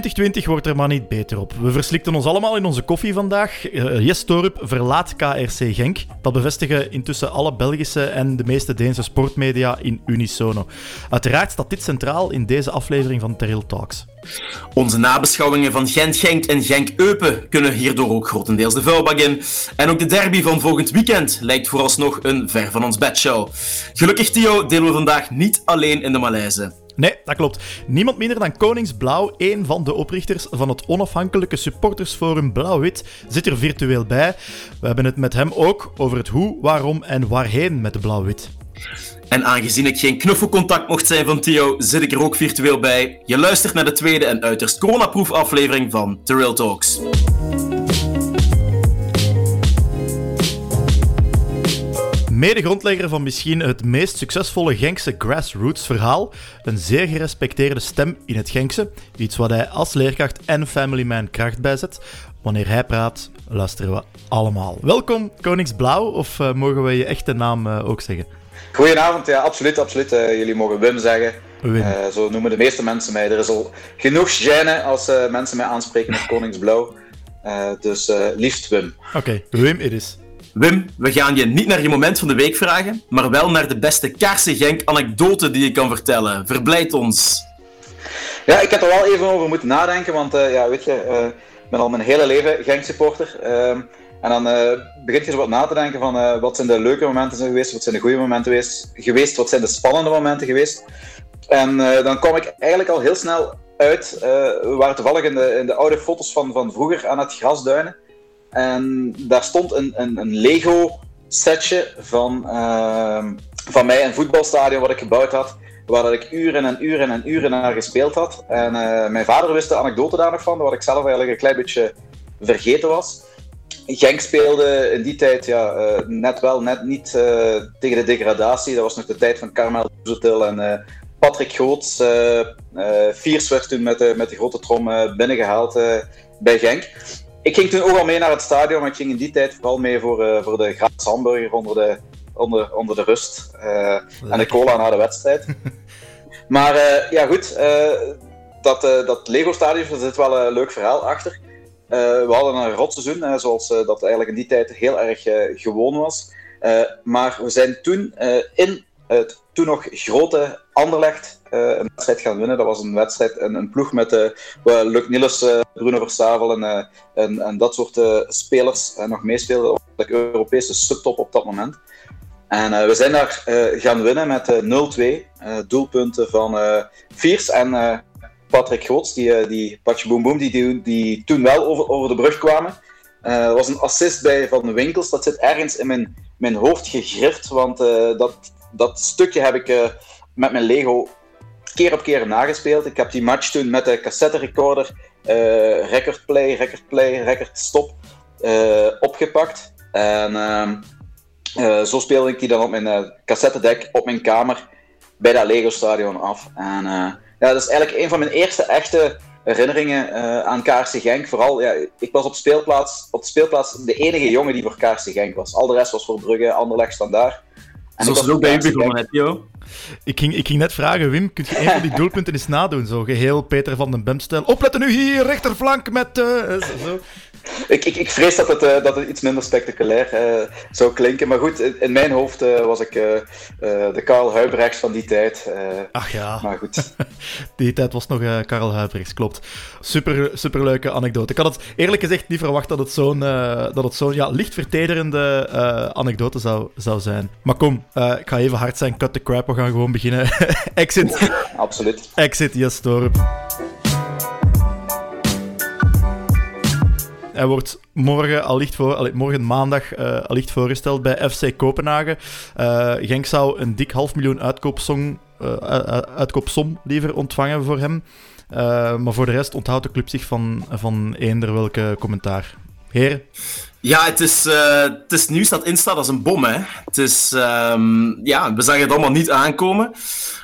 2020 wordt er maar niet beter op. We verslikten ons allemaal in onze koffie vandaag. Uh, Jes Torup verlaat KRC Genk. Dat bevestigen intussen alle Belgische en de meeste Deense sportmedia in unisono. Uiteraard staat dit centraal in deze aflevering van Terril Talks. Onze nabeschouwingen van Gent-Genk en Genk-Eupen kunnen hierdoor ook grotendeels de vuilbak in. En ook de derby van volgend weekend lijkt vooralsnog een ver van ons bedshow. Gelukkig, Theo, delen we vandaag niet alleen in de Maleise. Nee, dat klopt. Niemand minder dan Koningsblauw, een van de oprichters van het onafhankelijke supportersforum Blauw-Wit, zit er virtueel bij. We hebben het met hem ook over het hoe, waarom en waarheen met de Blauw-Wit. En aangezien ik geen knuffelcontact mocht zijn van Theo, zit ik er ook virtueel bij. Je luistert naar de tweede en uiterst coronaproof aflevering van The Real Talks. Mede-grondlegger van misschien het meest succesvolle Genkse grassroots-verhaal. Een zeer gerespecteerde stem in het Genkse. Iets wat hij als leerkracht en familyman kracht bijzet. Wanneer hij praat, luisteren we allemaal. Welkom, Koningsblauw, of uh, mogen we je echte naam uh, ook zeggen? Goedenavond, ja, absoluut, absoluut. Uh, jullie mogen Wim zeggen. Wim. zo noemen de meeste mensen mij. Er is al genoeg gêne als mensen mij aanspreken met Koningsblauw. dus liefst Wim. Oké, okay, Wim it is. Wim, we gaan je niet naar je moment van de week vragen, maar wel naar de beste Kaarsen-Genk-anekdote die je kan vertellen. Verblijd ons. Ja, ik heb er wel even over moeten nadenken, want uh, ja, weet je, uh, ik ben al mijn hele leven Genk-supporter. Uh, en dan uh, begint je zo wat na te denken van wat zijn de leuke momenten zijn geweest, wat zijn de goede momenten geweest, geweest wat zijn de spannende momenten geweest. En dan kom ik eigenlijk al heel snel uit, we waren toevallig in de, in de oude foto's van, van vroeger aan het grasduinen. En daar stond een, een, een Lego setje van, uh, van mij, een voetbalstadion wat ik gebouwd had. Waar ik uren en uren en uren naar gespeeld had. En uh, mijn vader wist de anekdote daar nog van, wat ik zelf eigenlijk een klein beetje vergeten was. Genk speelde in die tijd ja, uh, net wel, net niet uh, tegen de degradatie. Dat was nog de tijd van Carmel Doezetil en Patrick Goots. Viers werd toen met met de grote trom binnengehaald bij Genk ik ging toen ook al mee naar het stadion, maar ik ging in die tijd vooral mee voor, uh, voor de gratis hamburger onder de, onder, onder de rust. Uh, en de cola na de wedstrijd. maar uh, ja, goed. dat, dat Lego-stadion, daar zit wel een leuk verhaal achter. we hadden een rotseizoen, zoals dat eigenlijk in die tijd heel erg gewoon was. maar we zijn toen in het toen nog grote Anderlecht uh, een wedstrijd gaan winnen. Dat was een wedstrijd, een, een ploeg met uh, Luc Niels, uh, Bruno Verstavel en, en, en, dat soort spelers nog meespeelden. De Europese subtop op dat moment. En we zijn daar gaan winnen met 0-2. doelpunten van Viers en Patrick Goots, die, die Patje Boom Boom, die, die, die, toen wel over, over de brug kwamen. Er was een assist bij Van Winkels. Dat zit ergens in mijn, mijn hoofd gegrift, want dat, dat stukje heb ik uh, met mijn Lego keer op keer nagespeeld. Ik heb die match toen met de cassette recorder, uh, record play, record play, record stop uh, opgepakt. En ehm, zo speelde ik die dan op mijn cassettedek op mijn kamer bij dat Lego stadion af. En ja, dat is eigenlijk een van mijn eerste echte herinneringen aan KRC Genk. Vooral, ja, ik was op, speelplaats, op de speelplaats de enige jongen die voor KRC Genk was. Al de rest was voor Brugge, Anderlecht, Standaard. En Zoals ook bij u begonnen. Ik ging, ik ging net vragen, Wim, kun je een van die doelpunten eens nadoen? Zo geheel Peter van den Bem-stijl. Opletten nu hier, rechterflank met... Uh, zo. Ik, ik, ik vrees dat het, uh, dat het iets minder spectaculair uh, zou klinken. Maar goed, in mijn hoofd uh, was ik de Karel Huibrechts van die tijd. Ach ja. Maar goed. die tijd was nog Karel Huibrechts, klopt. Super, superleuke anekdote. Ik had het eerlijk gezegd niet verwacht dat het zo'n het zo'n ja, licht vertederende anekdote zou, zou zijn. Maar kom, ik ga even hard zijn. Cut the crap, we gaan gewoon beginnen. Exit. Absoluut. Exit, yes. Hij wordt morgen, allicht voor, morgen maandag uh, allicht voorgesteld bij FC Kopenhagen. Uh, Genk zou een dik half miljoen uitkoopsom, uh, uitkoopsom liever ontvangen voor hem. maar voor de rest onthoudt de club zich van, van eender welke commentaar. Heren? Ja, het is, het nieuws dat instaat als een bom. Hè. Het is, um, ja, we zagen het allemaal niet aankomen.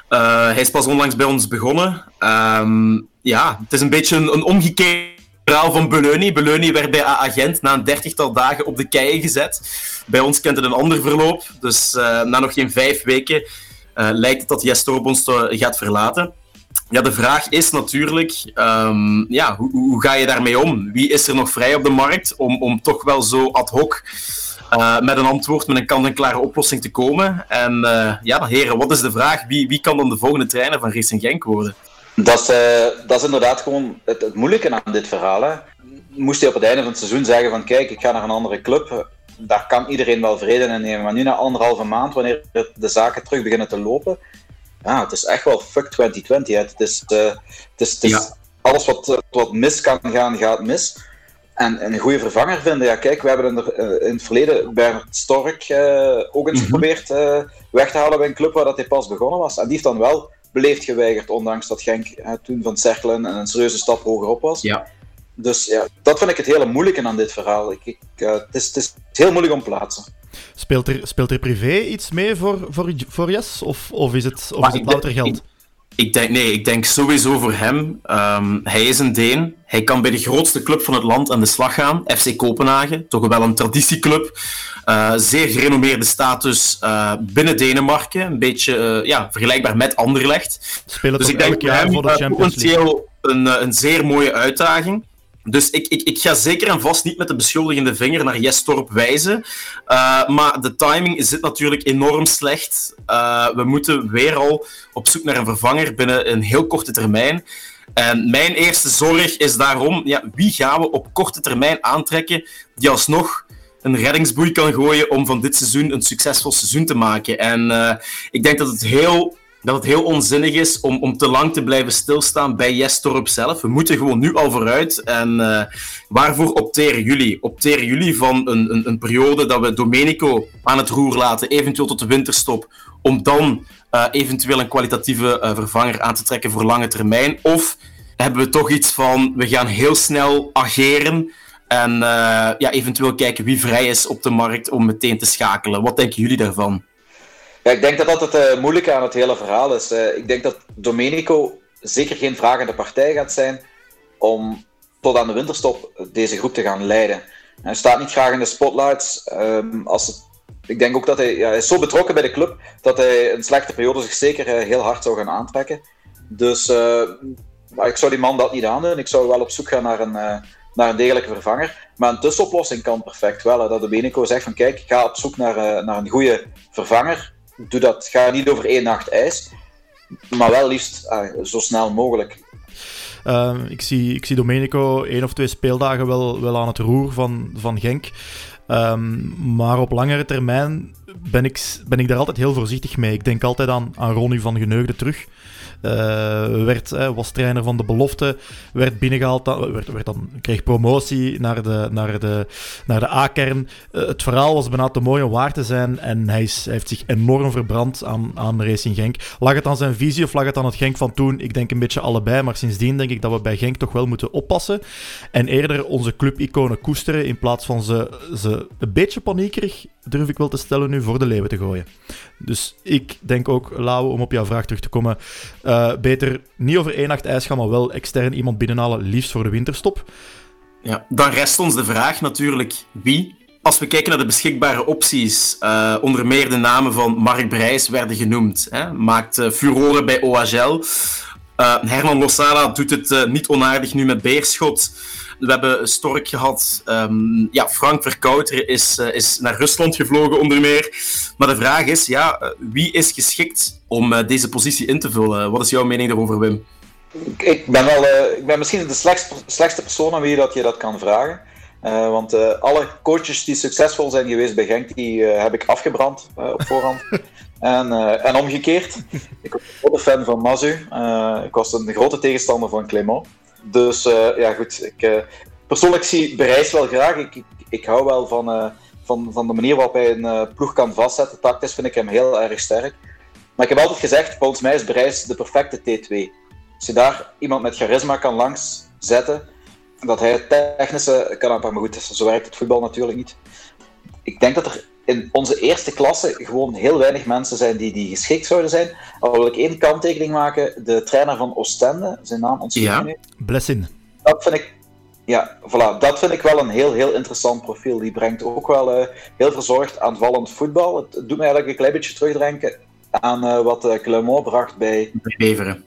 hij is pas onlangs bij ons begonnen. Um, ja, het is een beetje een, een omgekeerd verhaal van Beleuni. Beleuni werd bij agent na een dertigtal dagen op de keien gezet. Bij ons kent het een ander verloop. Dus uh, na nog geen vijf weken uh, lijkt het dat Jes ons gaat verlaten. Ja, de vraag is natuurlijk, ehm, ja, hoe, hoe, ga je daarmee om? Wie is er nog vrij op de markt om, om toch wel zo ad hoc uh, met een antwoord, met een kant-en-klare oplossing te komen? En ja, heren, wat is de vraag? Wie, wie kan dan de volgende trainer van Racing Genk worden? Dat is, uh, dat is inderdaad gewoon het, het, moeilijke aan dit verhaal. Hè. Moest hij op het einde van het seizoen zeggen van kijk, ik ga naar een andere club, daar kan iedereen wel vrede in nemen. Maar nu na anderhalve maand, wanneer de zaken terug beginnen te lopen, ja, het is echt wel fuck 2020. Hè. Het is, uh, het is, het is ja. alles wat, wat mis kan gaan, gaat mis. En een goede vervanger vinden, ja kijk, we hebben in, het verleden Bernard Stork uh, ook eens -hmm. geprobeerd weg te halen bij een club waar dat hij pas begonnen was. En die heeft dan wel beleefd geweigerd, ondanks dat Genk toen van Cerkelen een serieuze stap hogerop was. Ja. Dus ja, dat vind ik het hele moeilijke aan dit verhaal. Ik, ik, het, is, het is heel moeilijk om te plaatsen. Speelt er, speelt er privé iets mee voor, voor, voor Jes? Of, of is het, of is het louter geld? Ik, ik, denk, nee, ik denk sowieso voor hem. Um, hij is een Deen. Hij kan bij de grootste club van het land aan de slag gaan. FC Kopenhagen, toch wel een traditieclub. Uh, zeer gerenommeerde status uh, binnen Denemarken. Een beetje uh, ja, vergelijkbaar met Anderlecht. Spelen dus ik denk voor hem voor de Champions League. Een, een zeer mooie uitdaging. Dus ik, ik, ik ga zeker en vast niet met de beschuldigende vinger naar Jestorp wijzen. Uh, maar de timing zit natuurlijk enorm slecht. Uh, we moeten weer al op zoek naar een vervanger binnen een heel korte termijn. En mijn eerste zorg is daarom, ja, wie gaan we op korte termijn aantrekken die alsnog een reddingsboei kan gooien om van dit seizoen een succesvol seizoen te maken. En uh, ik denk dat het heel dat het heel onzinnig is om, om te lang te blijven stilstaan bij Jestorp zelf. We moeten gewoon nu al vooruit. En uh, waarvoor opteren jullie? Opteren jullie van een, een, een, periode dat we Domenico aan het roer laten, eventueel tot de winterstop, om dan uh, eventueel een kwalitatieve uh, vervanger aan te trekken voor lange termijn? Of hebben we toch iets van, we gaan heel snel ageren en ja, eventueel kijken wie vrij is op de markt om meteen te schakelen? Wat denken jullie daarvan? Ja, ik denk dat dat het uh, moeilijke aan het hele verhaal is. Uh, ik denk dat Domenico zeker geen vragende partij gaat zijn om tot aan de winterstop deze groep te gaan leiden. Hij staat niet graag in de spotlights. Um, als ik denk ook dat hij, ja, hij is zo betrokken bij de club dat hij een slechte periode zich zeker uh, heel hard zou gaan aantrekken. Dus ik zou die man dat niet aandoen. Ik zou wel op zoek gaan naar een, naar een degelijke vervanger. Maar een tussenoplossing kan perfect wel. Hè, dat Domenico zegt van kijk, ga op zoek naar, naar een goede vervanger doe dat. Ga niet over één nacht ijs, maar wel liefst uh, zo snel mogelijk. Uh, ik, zie, ik zie Domenico één of twee speeldagen wel, wel aan het roer van, van Genk. Um, maar op langere termijn ben ik, ben ik daar altijd heel voorzichtig mee. Ik denk altijd aan, aan Ronnie van Geneugde terug. Uh, werd, uh, was trainer van de belofte, werd binnengehaald, werd, werd dan, kreeg promotie naar de, naar de, naar de A-kern. Uh, het verhaal was bijna te mooi om waar te zijn en hij, is, heeft zich enorm verbrand aan, aan Racing Genk. Lag het aan zijn visie of lag het aan het Genk van toen? Ik denk een beetje allebei, maar sindsdien denk ik dat we bij Genk toch wel moeten oppassen en eerder onze clubiconen koesteren in plaats van ze, ze een beetje paniekerig, durf ik wel te stellen, nu voor de leeuwen te gooien. Dus ik denk ook, Lau, om op jouw vraag terug te komen, uh, beter niet over één nacht ijs gaan, maar wel extern iemand binnenhalen, liefst voor de winterstop. Ja, dan rest ons de vraag natuurlijk wie. Als we kijken naar de beschikbare opties, uh, onder meer de namen van Mark Brijs werden genoemd. Hè, maakt uh, furoren bij OHL. Herman Losala doet het niet onaardig nu met Beerschot. We hebben Stork gehad. Um, ja, Frank Verkouter is, uh, is naar Rusland gevlogen, onder meer. Maar de vraag is, ja, wie is geschikt om uh, deze positie in te vullen? Wat is jouw mening daarover, Wim? Ik ben, wel, uh, ik ben misschien de slechtste, slechtste persoon aan wie dat je dat kan vragen. want alle coaches die succesvol zijn geweest bij Genk, die heb ik afgebrand op voorhand. en, en omgekeerd. Ik was een grote fan van Mazu. ik was een grote tegenstander van Clément. Dus uh, ja, goed. Ik, uh, persoonlijk zie Bereis wel graag. Ik, ik, ik hou wel van, uh, van, van de manier waarop hij een ploeg kan vastzetten. Tactisch vind ik hem heel erg sterk. Maar ik heb altijd gezegd, volgens mij is Bereis de perfecte T2. Als je daar iemand met charisma kan langs zetten, dat hij het technische kan aanpakken. Maar goed, zo werkt het voetbal natuurlijk niet. Ik denk dat er in onze eerste klasse gewoon heel weinig mensen zijn die, die geschikt zouden zijn. Al wil ik één kanttekening maken. De trainer van Oostende, zijn naam ontstaat ja, nu. Blessin. Dat vind ik... Ja, voilà. Dat vind ik wel een heel, heel interessant profiel. Die brengt ook wel uh, heel verzorgd aanvallend voetbal. Het doet me eigenlijk een klein beetje terugdenken aan uh, wat uh, Clement bracht bij... Beveren.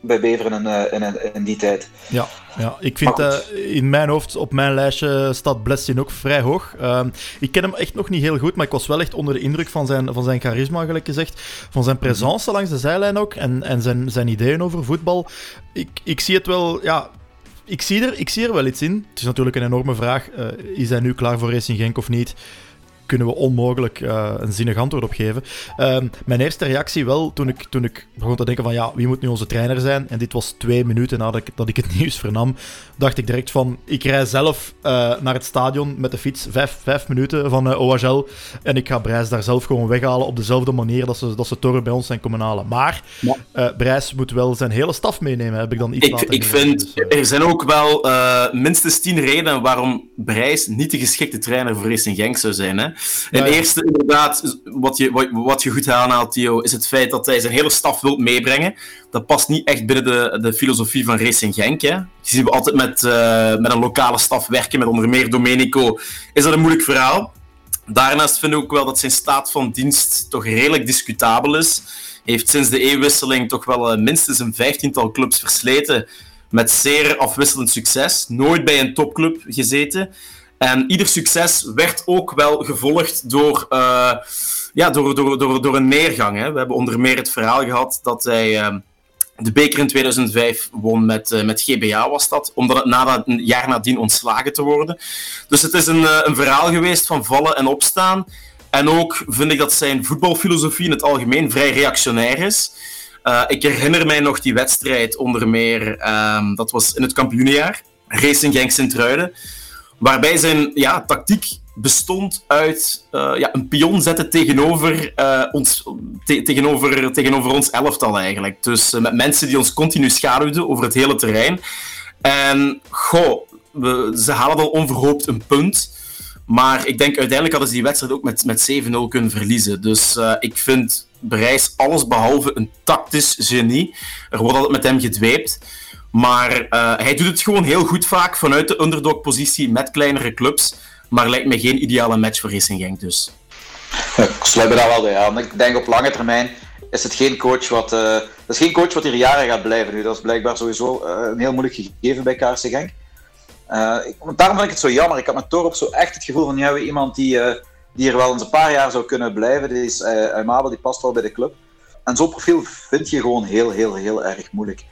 Bij Beveren in, in, in die tijd. Ja, ja. ik vind uh, in mijn hoofd, op mijn lijstje staat Blessin ook vrij hoog. Uh, ik ken hem echt nog niet heel goed, maar ik was wel echt onder de indruk van zijn, van zijn charisma, gelijk gezegd. Van zijn presence langs de zijlijn ook en, en zijn, zijn ideeën over voetbal. Ik, ik zie het wel, ja, ik zie, er, ik zie er wel iets in. Het is natuurlijk een enorme vraag. Uh, is hij nu klaar voor Racing Genk of niet? Kunnen we onmogelijk uh, een zinnig antwoord op geven. Uh, mijn eerste reactie wel, toen ik, toen ik begon te denken van ja, wie moet nu onze trainer zijn? En dit was twee minuten nadat ik, dat ik het nieuws vernam, dacht ik direct van, ik rij zelf uh, naar het stadion met de fiets, vijf, vijf minuten van uh, OHL, en ik ga Brijs daar zelf gewoon weghalen op dezelfde manier dat ze, dat ze Torre bij ons zijn komen halen. Maar ja. Brijs moet wel zijn hele staf meenemen, heb ik dan iets ik, later Ik vind, dus, er zijn ook wel minstens tien redenen waarom Brijs niet de geschikte trainer voor Racing Genk zou zijn. Hè? En ja, eerste, inderdaad, wat je, wat, wat je goed aanhaalt, Theo, is het feit dat hij zijn hele staf wil meebrengen. Dat past niet echt binnen de, de filosofie van Racing Genk. Hè. Je ziet we altijd met, uh, met een lokale staf werken, met onder meer Domenico. Is dat een moeilijk verhaal? Daarnaast vind ik ook wel dat zijn staat van dienst toch redelijk discutabel is. Hij heeft sinds de eeuwwisseling toch wel uh, minstens een vijftiental clubs versleten. Met zeer afwisselend succes. Nooit bij een topclub gezeten. En ieder succes werd ook wel gevolgd door, uh, ja, door, door, door, door een neergang. Hè. We hebben onder meer het verhaal gehad dat hij uh, de beker in 2005 won met, uh, met GBA, was dat, omdat het na een jaar nadien ontslagen te worden. Dus het is een, een verhaal geweest van vallen en opstaan. En ook vind ik dat zijn voetbalfilosofie in het algemeen vrij reactionair is. ik herinner mij nog die wedstrijd onder meer, ehm, dat was in het kampioenenjaar, Racing Genk Sint-Truiden. Waarbij zijn ja, tactiek bestond uit uh, ja, een pion zetten tegenover, uh, ons, te tegenover, tegenover ons elftal eigenlijk. Dus uh, met mensen die ons continu schaduwden over het hele terrein. En goh, we, ze halen dan onverhoopt een punt. Maar ik denk uiteindelijk hadden ze die wedstrijd ook met, met 7-0 kunnen verliezen. Dus ik vind Bereis alles behalve een tactisch genie. Er wordt altijd met hem gedweept. Maar uh, hij doet het gewoon heel goed vaak vanuit de underdog-positie met kleinere clubs. Maar lijkt me geen ideale match voor Racing Genk dus. Ik sluit me daar wel bij aan. Ik denk op lange termijn is het geen coach wat, dat is geen coach wat hier jaren gaat blijven. Nu, dat is blijkbaar sowieso uh, een heel moeilijk gegeven bij KRC Genk. Ik, daarom vind ik het zo jammer. Ik had met Torop zo echt het gevoel van ja, iemand die, die hier wel eens een paar jaar zou kunnen blijven. Die is Mabel, die past wel bij de club. En zo'n profiel vind je gewoon heel, heel, heel erg moeilijk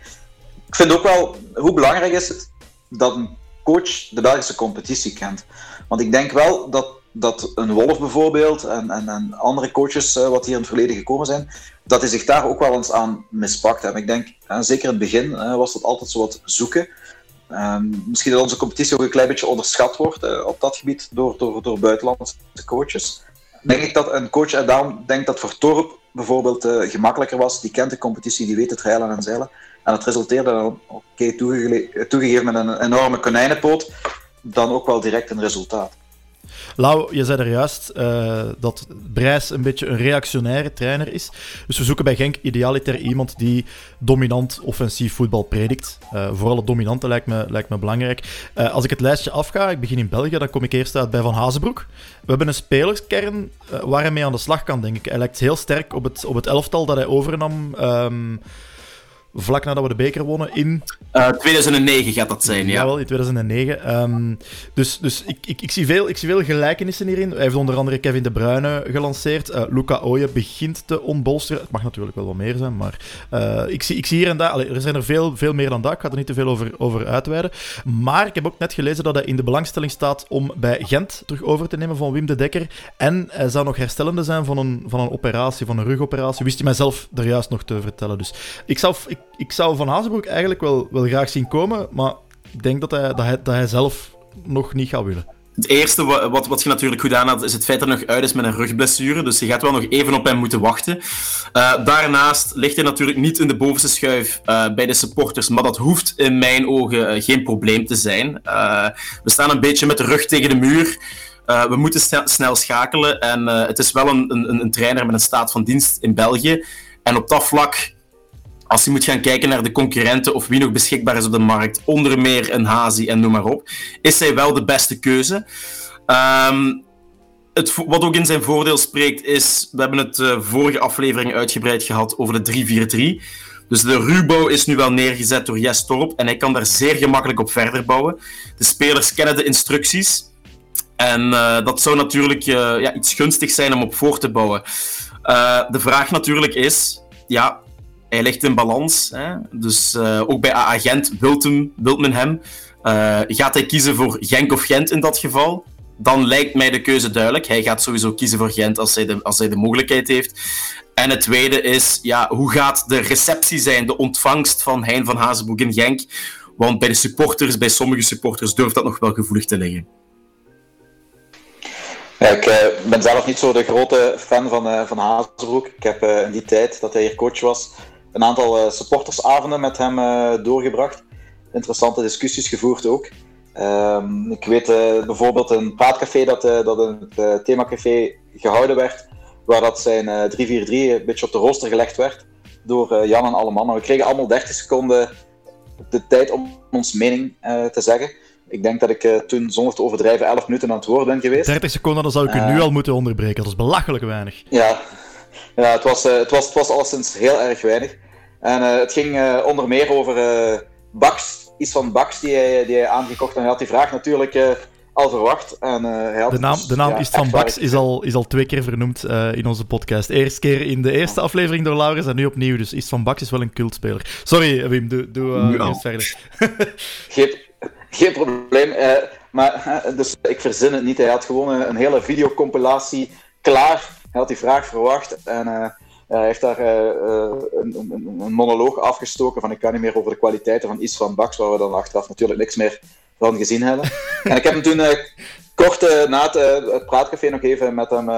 ik vind ook wel, hoe belangrijk is het dat een coach de Belgische competitie kent? Want ik denk wel dat, dat een Wolf bijvoorbeeld en, en, en andere coaches uh, wat hier in het verleden gekomen zijn, dat die zich daar ook wel eens aan mispakt hebben. Ik denk, en zeker in het begin uh, was dat altijd zo wat zoeken. Um, misschien dat onze competitie ook een klein beetje onderschat wordt uh, op dat gebied door, door, door buitenlandse coaches. Denk ik dat een coach, en daarom dat voor Torp bijvoorbeeld gemakkelijker was, die kent de competitie, die weet het rijlen en zeilen. En het resulteerde dan, oké, toegegeven met een enorme konijnenpoot, dan ook wel direct een resultaat. Lau, je zei er juist uh, dat Brijs een beetje een reactionaire trainer is. Dus we zoeken bij Genk idealiter iemand die dominant offensief voetbal predikt. Uh, vooral het dominante lijkt me, lijkt me belangrijk. Uh, als ik het lijstje afga, ik begin in België, dan kom ik eerst uit bij Van Hazenbroek. We hebben een spelerskern waar hij mee aan de slag kan, denk ik. Hij lijkt heel sterk op het, op het elftal dat hij overnam. Um, vlak nadat we de beker wonnen in... Uh, 2009 gaat dat zijn, ja. Jawel, in 2009. Um, dus dus ik, ik, ik, zie veel, ik zie veel gelijkenissen hierin. Hij heeft onder andere Kevin De Bruyne gelanceerd. Uh, Luca Ooyen begint te onbolsteren. Het mag natuurlijk wel wat meer zijn, maar uh, ik, zie, ik zie hier en daar... Allee, er zijn er veel, veel meer dan dat. Ik ga er niet te veel over, over uitweiden. Maar ik heb ook net gelezen dat hij in de belangstelling staat om bij Gent terug over te nemen van Wim de Dekker. En hij zou nog herstellende zijn van een, van een operatie, van een rugoperatie. Wist hij mijzelf er juist nog te vertellen. Dus ik zou... Ik, ik zou Van Hazenbroek eigenlijk wel, graag zien komen, maar ik denk dat hij, dat, hij, dat hij zelf nog niet gaat willen. Het eerste wat, wat je natuurlijk goed aan had, is het feit dat hij nog uit is met een rugblessure. Dus je gaat wel nog even op hem moeten wachten. Uh, daarnaast ligt hij natuurlijk niet in de bovenste schuif uh, bij de supporters. Maar dat hoeft in mijn ogen uh, geen probleem te zijn. we staan een beetje met de rug tegen de muur. we moeten snel schakelen. En het is wel een, een, een trainer met een staat van dienst in België. En op dat vlak als je moet gaan kijken naar de concurrenten of wie nog beschikbaar is op de markt, onder meer een Hazi en noem maar op, is hij wel de beste keuze. Um, het, wat ook in zijn voordeel spreekt is, we hebben het uh, vorige aflevering uitgebreid gehad over de 3-4-3. Dus de ruwbouw is nu wel neergezet door Jes Torp en hij kan daar zeer gemakkelijk op verder bouwen. De spelers kennen de instructies. En uh, dat zou natuurlijk uh, ja, iets gunstig zijn om op voor te bouwen. De vraag natuurlijk is, ja, hij ligt in balans. Hè? Dus ook bij agent wilt, hem, wilt men hem. gaat hij kiezen voor Genk of Gent in dat geval? Dan lijkt mij de keuze duidelijk. Hij gaat sowieso kiezen voor Gent als hij de, als hij de mogelijkheid heeft. En het tweede is, ja, hoe gaat de receptie zijn, de ontvangst van Hein van Hazenbroek in Genk? Want bij de supporters, bij sommige supporters, durft dat nog wel gevoelig te liggen. Ik uh, ben zelf niet zo de grote fan van, uh, van Hazenbroek. Ik heb in die tijd dat hij hier coach was, een aantal supportersavonden met hem doorgebracht. Interessante discussies gevoerd ook. Um, ik weet bijvoorbeeld een praatcafé dat, dat in het themacafé gehouden werd, waar dat zijn 3-4-3 een beetje op de rooster gelegd werd door Jan en alle mannen. We kregen allemaal 30 seconden de tijd om ons mening te zeggen. Ik denk dat ik uh, toen, zonder te overdrijven, 11 minuten aan het woord ben geweest. 30 seconden, dan zou ik u nu eh, al moeten onderbreken. Dat is belachelijk weinig. Ja, ja het, was, uh, het, was, het was alleszins heel erg weinig. En het ging onder meer over Bax, iets van Bax die hij, die hij aangekocht. En hij had die vraag natuurlijk al verwacht. En, hij had de naam, de naam dus, van Bax is al, is al twee keer vernoemd in onze podcast. Eerst keer in de eerste aflevering door Laurens en nu opnieuw. Dus Is van Bax is wel een cultspeler. Sorry, Wim, doe, doe eerst verder. Geen, geen probleem. Uh, maar, dus ik verzin het niet. Hij had gewoon een, hele videocompilatie klaar. Hij had die vraag verwacht en uh, hij heeft daar uh, een, een, een, monoloog afgestoken van ik kan niet meer over de kwaliteiten van Is van Bax, waar we dan achteraf natuurlijk niks meer van gezien hebben. en ik heb hem toen kort na het, het, praatcafé nog even met hem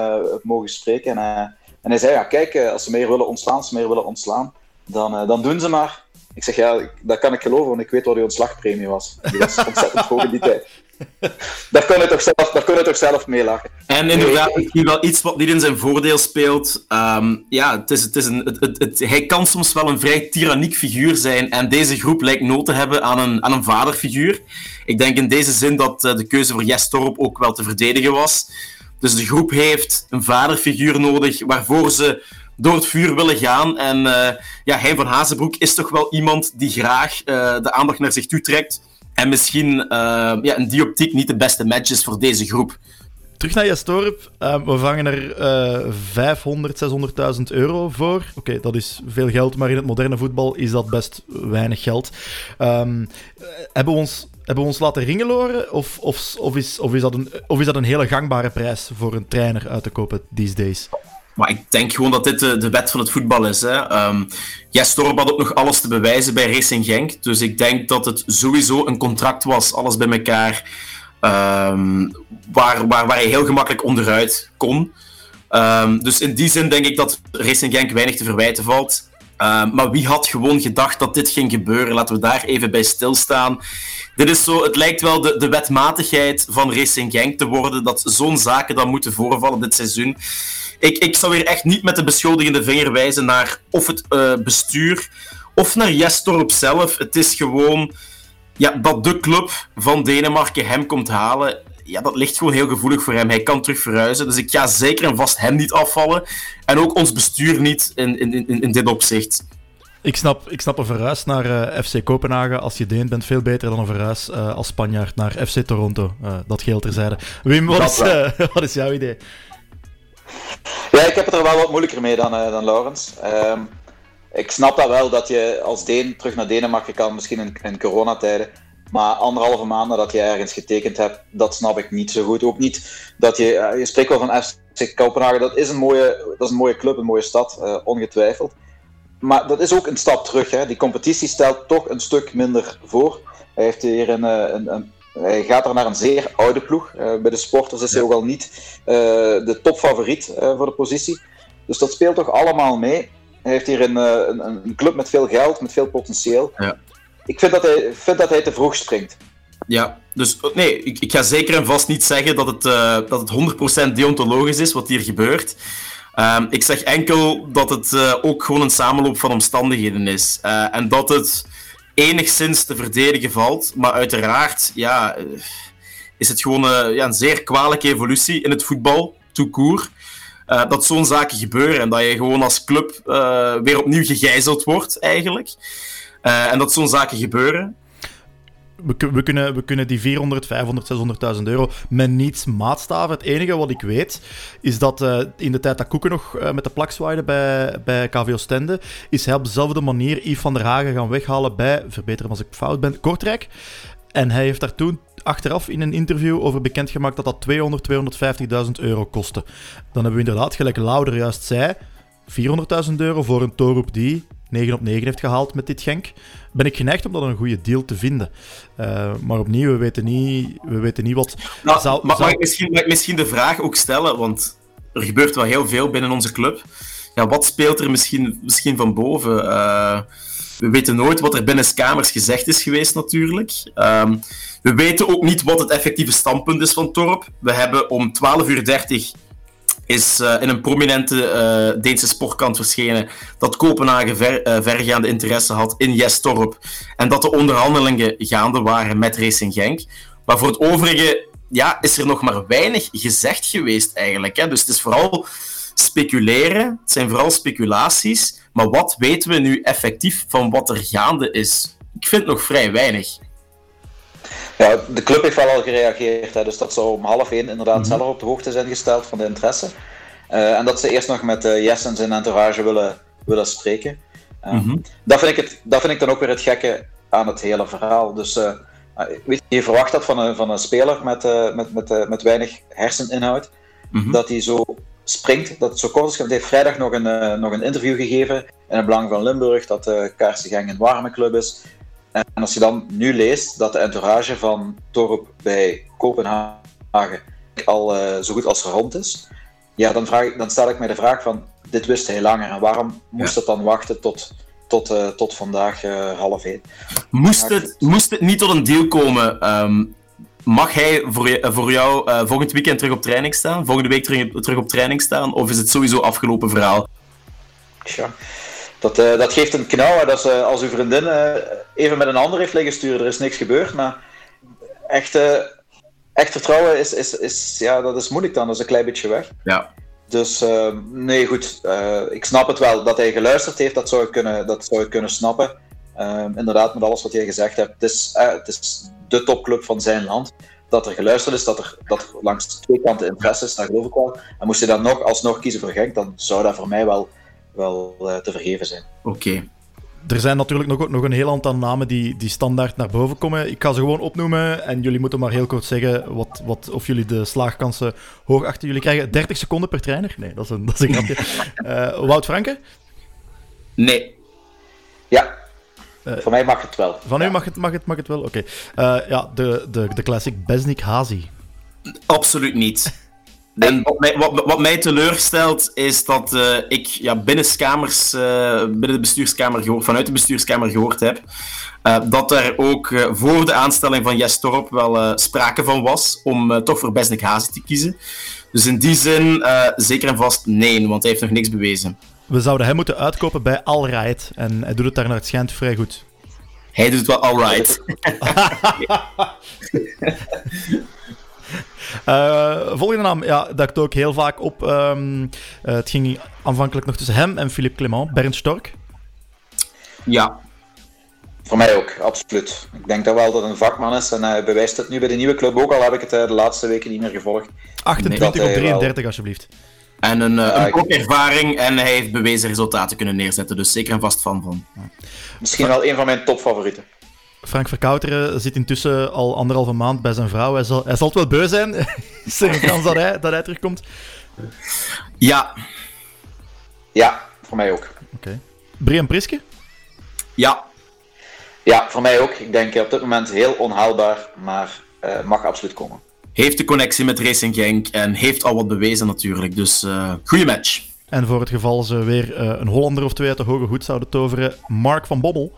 mogen spreken. En, en hij zei, ja kijk, als ze meer willen ontslaan, als ze meer willen ontslaan, dan, dan doen ze maar. Ik zeg, ja, dat kan ik geloven, want ik weet wat uw ontslagpremie was. Die was ontzettend hoog in die tijd. Daar kon je toch zelf, daar kon je toch zelf mee lachen. En inderdaad, misschien wel iets wat niet in zijn voordeel speelt. Ehm, ja, het is, het is een, het, het, hij kan soms wel een vrij tyranniek figuur zijn. En deze groep lijkt nood te hebben aan een, aan een vaderfiguur. Ik denk in deze zin dat eh, de keuze voor Jes Torp ook wel te verdedigen was. Dus de groep heeft een vaderfiguur nodig waarvoor ze door het vuur willen gaan. En uh, ja, Hein van Hazenbroek is toch wel iemand die graag uh, de aandacht naar zich toe trekt. En misschien uh, ja, in die optiek niet de beste match is voor deze groep. Terug naar Jastorp. Uh, we vangen er uh, 500, 600.000 euro voor. Oké, dat is veel geld, maar in het moderne voetbal is dat best weinig geld. Um, hebben, we ons, hebben we ons laten ringeloren? Of, of, of, is, of, is dat een, of is dat een hele gangbare prijs voor een trainer uit te kopen these days? Maar ik denk gewoon dat dit de, wet van het voetbal is. Hè. Um, had ook nog alles te bewijzen bij Racing Genk. Dus ik denk dat het sowieso een contract was, alles bij elkaar, um, waar, waar, waar hij heel gemakkelijk onderuit kon. Um, dus in die zin denk ik dat Racing Genk weinig te verwijten valt. maar wie had gewoon gedacht dat dit ging gebeuren? Laten we daar even bij stilstaan. Dit is zo, het lijkt wel de, de wetmatigheid van Racing Genk te worden, dat zo'n zaken dan moeten voorvallen dit seizoen ik, ik zou weer echt niet met de beschuldigende vinger wijzen naar of het uh, bestuur of naar Jestorp zelf. Het is gewoon ja, dat de club van Denemarken hem komt halen. Ja, dat ligt gewoon heel gevoelig voor hem. Hij kan terug verhuizen. Dus ik ga zeker en vast hem niet afvallen. En ook ons bestuur niet in, in, in, in dit opzicht. Ik snap, ik snap een verhuis naar uh, FC Kopenhagen als je Deen bent veel beter dan een verhuis uh, als Spanjaard naar FC Toronto. Uh, dat geheel terzijde. Wim, wat is, wat is jouw idee? Ja, ik heb het er wel wat moeilijker mee dan, uh, dan Laurens. Um, ik snap dat wel, dat je als Deen terug naar Denemarken kan, misschien in, in coronatijden. Maar anderhalve maand nadat je ergens getekend hebt, dat snap ik niet zo goed. Ook niet dat je, uh, je spreekt wel van FC Kopenhagen, dat is een mooie, dat is een mooie club, een mooie stad, uh, ongetwijfeld. Maar dat is ook een stap terug. Hè. Die competitie stelt toch een stuk minder voor. Hij heeft hier een, een, een hij gaat er naar een zeer oude ploeg. Uh, bij de sporters is hij ook al niet uh, de topfavoriet voor de positie. Dus dat speelt toch allemaal mee. Hij heeft hier een, een, een club met veel geld, met veel potentieel. Ja. Ik vind dat, hij, vind dat hij te vroeg springt. Ja, dus nee, ik, ik ga zeker en vast niet zeggen dat het, dat het 100% deontologisch is wat hier gebeurt. Ehm, ik zeg enkel dat het ook gewoon een samenloop van omstandigheden is. en dat het enigszins te verdedigen valt. Maar uiteraard ja, is het gewoon uh, ja, een zeer kwalijke evolutie in het voetbal, tout court. dat zo'n zaken gebeuren en dat je gewoon als club weer opnieuw gegijzeld wordt, eigenlijk. en dat zo'n zaken gebeuren we, kunnen, we kunnen die 400, 500, 600.000 euro met niets maatstaven. Het enige wat ik weet, is dat uh, in de tijd dat Koeken nog uh, met de plak zwaaide bij, bij KVO Stende, is hij op dezelfde manier Yves van der Hagen gaan weghalen bij, verbeter me als ik fout ben, Kortrijk. En hij heeft daar toen achteraf in een interview over bekendgemaakt dat dat 200, 250.000 euro kostte. Dan hebben we inderdaad, gelijk Louder juist zei, 400.000 euro voor een Torup die 9 op 9 heeft gehaald met dit Genk, ben ik geneigd om dat een goede deal te vinden. Uh, maar opnieuw, we weten niet, we weten niet wat... Nou, zou, mag, zou... ik misschien, mag ik misschien de vraag ook stellen, want er gebeurt wel heel veel binnen onze club. Ja, wat speelt er misschien, misschien van boven? Uh, we weten nooit wat er binnen kamers gezegd is geweest, natuurlijk. Um, we weten ook niet wat het effectieve standpunt is van Torp. We hebben om 12.30 uur is uh, in een prominente uh, Deense sportkant verschenen dat Kopenhagen ver, uh, vergaande interesse had in Jestorp en dat de onderhandelingen gaande waren met Racing Genk. Maar voor het overige ja, is er nog maar weinig gezegd geweest eigenlijk. Hè? Dus het is vooral speculeren, het zijn vooral speculaties, maar wat weten we nu effectief van wat er gaande is? Ik vind nog vrij weinig. Ja, de club heeft wel al gereageerd, hè, dus dat zou om half één inderdaad mm zelf op de hoogte zijn gesteld van de interesse. Uh, en dat ze eerst nog met uh, Jess en zijn entourage willen, willen spreken. Uh, mm -hmm. dat, vind ik het, dat vind ik dan ook weer het gekke aan het hele verhaal. Dus uh, weet je, je verwacht dat van een, van een speler met, met, met, met weinig herseninhoud, mm -hmm. dat hij zo springt, dat het zo kort is. Hij heeft vrijdag nog een, nog een interview gegeven in het Belang van Limburg, dat uh, Kaarsengang een warme club is. En als je dan nu leest dat de entourage van Torp bij Kopenhagen al uh, zo goed als rond is, ja, dan, vraag ik, dan stel ik mij de vraag van, dit wist hij langer en waarom moest het dan wachten tot, tot, uh, tot vandaag uh, half één? Moest het, moest het niet tot een deal komen, um, mag hij voor, je, voor jou volgend weekend terug op training staan? Volgende week terug, terug op training staan? Of is het sowieso afgelopen verhaal? Tja. Dat, uh, dat geeft een knauw. Dat uh, als uw vriendin uh, even met een ander heeft liggen sturen, er is niks gebeurd. Maar echt, echt vertrouwen is, is, is, ja, dat is moeilijk dan. Dat is een klein beetje weg. Ja. Dus nee, goed. ik snap het wel. Dat hij geluisterd heeft, dat zou ik kunnen, dat zou ik kunnen snappen. Ehm, inderdaad, met alles wat jij gezegd hebt. Het is, het is de topclub van zijn land. Dat er geluisterd is, dat er, dat er langs twee kanten interesse is, dat geloof ik wel. En moest hij dan nog alsnog kiezen voor Genk, dan zou dat voor mij wel wel uh, te vergeven zijn. Oké. Er zijn natuurlijk nog, nog een heel aantal namen die, die standaard naar boven komen. Ik ga ze gewoon opnoemen en jullie moeten maar heel kort zeggen wat, wat, of jullie de slaagkansen hoog achter jullie krijgen. 30 seconden per trainer? Nee, dat is een, dat is een grapje. uh, Wout Franke? Nee. Ja, uh, Voor mij mag het wel. Van u mag het, mag het, mag het wel? Oké. Okay. ja, de, de, de classic Besnik Hazi. Absoluut niet. En wat mij, wat, wat mij teleurstelt is dat uh, ik ja, binnenskamers, uh, binnen de bestuurskamer gehoord, vanuit de bestuurskamer gehoord heb uh, dat er ook voor de aanstelling van Jes Torp wel sprake van was om toch voor Besnik Hazen te kiezen. Dus in die zin zeker en vast nee, want hij heeft nog niks bewezen. We zouden hem moeten uitkopen bij Alright en hij doet het daar naar het schijnt vrij goed. Hij doet het wel alright. Uh, volgende naam, ja, dat ook heel vaak op. Um, uh, het ging aanvankelijk nog tussen hem en Philippe Clement. Bernd Stork. Ja. Voor mij ook, absoluut. Ik denk dat wel dat een vakman is en hij bewijst het nu bij de nieuwe club ook, al heb ik het uh, de laatste weken niet meer gevolgd. 28 op 33, wel... alsjeblieft. En een, uh, een ervaring en hij heeft bewezen resultaten kunnen neerzetten, dus zeker en vast van van. Misschien wel een van mijn topfavorieten. Frank Verkouteren zit intussen al anderhalve maand bij zijn vrouw. Hij zal, hij zal het wel beu zijn. Is er een kans dat hij, dat hij terugkomt? Ja. Ja, voor mij ook. Oké. Okay. Brian Priske? Ja. Ja, voor mij ook. Ik denk op dit moment heel onhaalbaar, maar uh, mag absoluut komen. Heeft de connectie met Racing Genk en heeft al wat bewezen natuurlijk. Dus uh, goede match. En voor het geval ze weer uh, een Hollander of twee uit de hoge hoed zouden toveren, Mark van Bobbel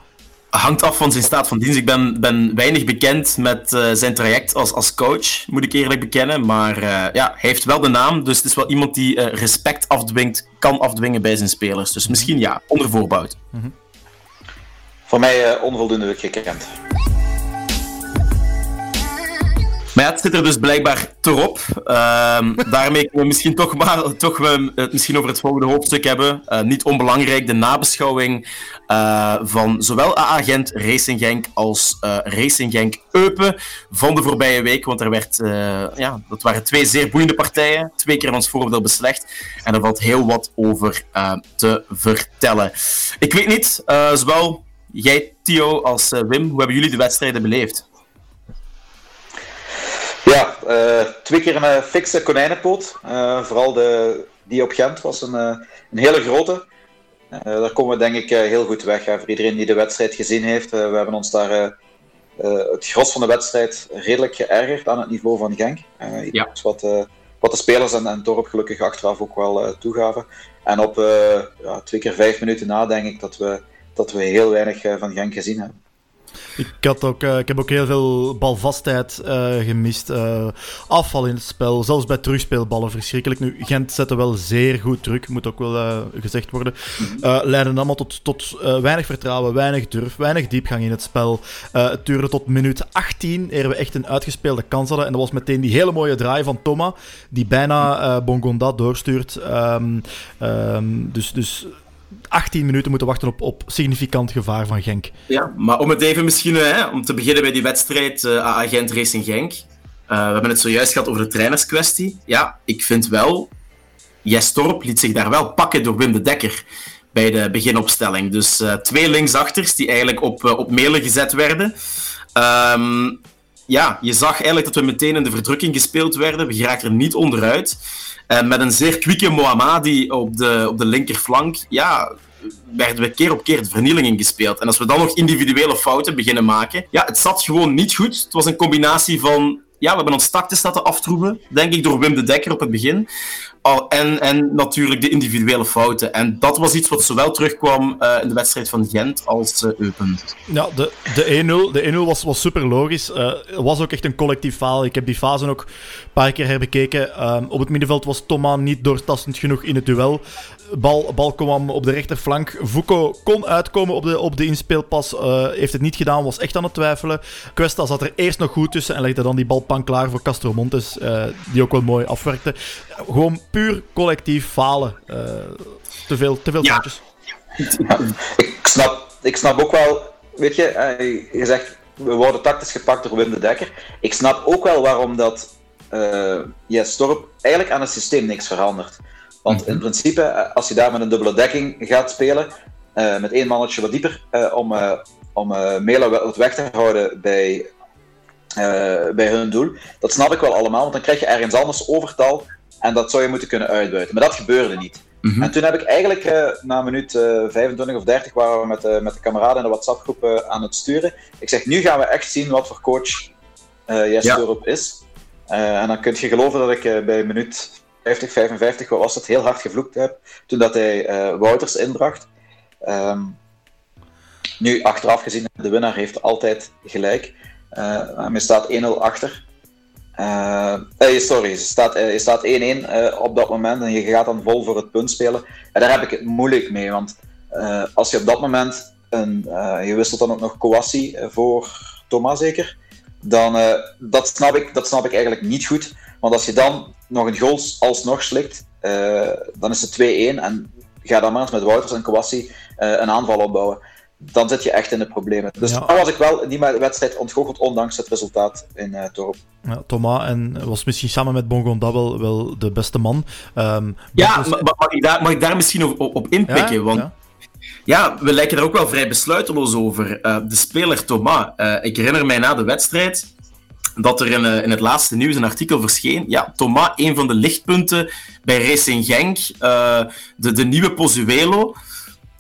hangt af van zijn staat van dienst. Ik ben, ben weinig bekend met uh, zijn traject als, als coach, moet ik eerlijk bekennen. Maar uh, ja, hij heeft wel de naam, dus het is wel iemand die uh, respect afdwingt, kan afdwingen bij zijn spelers. Dus misschien ja, onder voorbouwd. Mm. Voor mij onvoldoende gekend. Maar ja, het zit er dus blijkbaar terop. Ehm, daarmee kunnen we misschien toch, maar, toch we het misschien over het volgende hoofdstuk hebben. Uh, niet onbelangrijk, de nabeschouwing uh, van zowel AA Gent, Racing Genk als uh, Racing Genk Eupen van de voorbije week. Want er werd, ja, dat waren twee zeer boeiende partijen. Twee keer ons voordeel beslecht. En er valt heel wat over te vertellen. Ik weet niet, zowel jij, Theo, als Wim, hoe hebben jullie de wedstrijden beleefd? Ja, uh, twee keer een uh, fikse konijnenpoot. Uh, vooral de, die op Gent was een, een hele grote. daar komen we denk ik heel goed weg. Voor iedereen die de wedstrijd gezien heeft. we hebben ons daar het gros van de wedstrijd redelijk geërgerd aan het niveau van Genk. ja. wat, wat de spelers en, en Torp gelukkig achteraf ook wel toegaven. En op ja, twee keer vijf minuten na denk ik dat we, dat we heel weinig van Genk gezien hebben. Ik, had ook, uh, ik heb ook heel veel balvastheid uh, gemist. Uh, afval in het spel, zelfs bij terugspeelballen verschrikkelijk. Nu, Gent zette wel zeer goed druk, moet ook wel gezegd worden. leiden allemaal tot, tot weinig vertrouwen, weinig durf, weinig diepgang in het spel. het duurde tot minuut 18 eer we echt een uitgespeelde kans hadden. En dat was meteen die hele mooie draai van Thomas, die bijna Bongonda doorstuurt. Um, um, dus, dus 18 minuten moeten wachten op, op significant gevaar van Genk. Ja, maar om het even misschien, hè, om te beginnen bij die wedstrijd uh, AA Gent Racing Genk. Uh, we hebben het zojuist gehad over de trainerskwestie. Ja, ik vind wel, Jestorp liet zich daar wel pakken door Wim de Dekker bij de beginopstelling. Dus uh, twee linksachters die eigenlijk op, op Melen gezet werden. Um, ja, je zag eigenlijk dat we meteen in de verdrukking gespeeld werden. We geraakten er niet onderuit. En met een zeer kwieke Mohammadi op de, op de linkerflank, ja, werden we keer op keer de vernieling ingespeeld. En als we dan nog individuele fouten beginnen maken, ja, het zat gewoon niet goed. Het was een combinatie van ja, we hebben ons taktes laten aftroeven, denk ik, door Wim de Dekker op het begin. en, en natuurlijk de individuele fouten. En dat was iets wat zowel terugkwam uh, in de wedstrijd van Gent als uh, Eupen. Ja, de, de 1-0 de 1-0 was, was super logisch. Uh, was ook echt een collectief faal. Ik heb die fase ook een paar keer herbekeken. Um, op het middenveld was Thomas niet doortastend genoeg in het duel. Bal, bal kwam op de rechterflank. Foucault kon uitkomen op de, op de inspeelpas. Uh, heeft het niet gedaan, was echt aan het twijfelen. Questa zat er eerst nog goed tussen en legde dan die balpan klaar voor Castro Montes. Uh, die ook wel mooi afwerkte. Gewoon puur collectief falen. Uh, te veel, te veel ja. ik, snap, ik snap ook wel, weet je, je zegt we worden tactisch gepakt door Wim de Dekker. Ik snap ook wel waarom dat uh, yes, Storp eigenlijk aan het systeem niks verandert. Want in mhm. principe, eh, als je daar met een dubbele dekking gaat spelen, uh, met één mannetje wat dieper, uh, om, uh, om Mela wat weg te houden bij, bij hun doel, dat snap ik wel allemaal, want dan krijg je ergens anders overtal en dat zou je moeten kunnen uitbuiten. Maar dat gebeurde niet. Mm En toen heb ik eigenlijk na minuut 25 of 30 waren we met, met de kameraden in de WhatsApp-groep aan het sturen. Ik zeg, nu gaan we echt zien wat voor coach uh, Jesse ja. is. en dan kun je geloven dat ik bij minuut 50, 55, wat was het, heel hard gevloekt heb toen dat hij uh, Wouters inbracht. Um, nu, achteraf gezien, de winnaar heeft altijd gelijk. Uh, hij staat 1-0 achter. Uh, sorry, je staat 1-1 staat op dat moment en je gaat dan vol voor het punt spelen. En daar heb ik het moeilijk mee, want als je op dat moment, een, je wisselt dan ook nog Kouassi voor Thomas zeker, dan dat, snap ik, dat snap ik eigenlijk niet goed. Want als je dan nog een goal alsnog slikt, uh, dan is het 2-1 en ga dan maar eens met Wouters en Kawassi uh, een aanval opbouwen. Dan zit je echt in de problemen. Dus ja. daar was ik wel in die wedstrijd ontgoocheld, ondanks het resultaat in uh, Torp. Ja, Thomas en was misschien samen met Bongonda wel, wel de beste man. Um, ja, dus... mag, ik daar, mag ik daar misschien op, op inpikken? Ja, want ja. we lijken er ook wel vrij besluiteloos over. de speler Thomas, ik herinner mij na de wedstrijd dat er in, uh, in, het laatste nieuws een artikel verscheen. Ja, Thomas, een van de lichtpunten bij Racing Genk, uh, de, de nieuwe Pozuelo.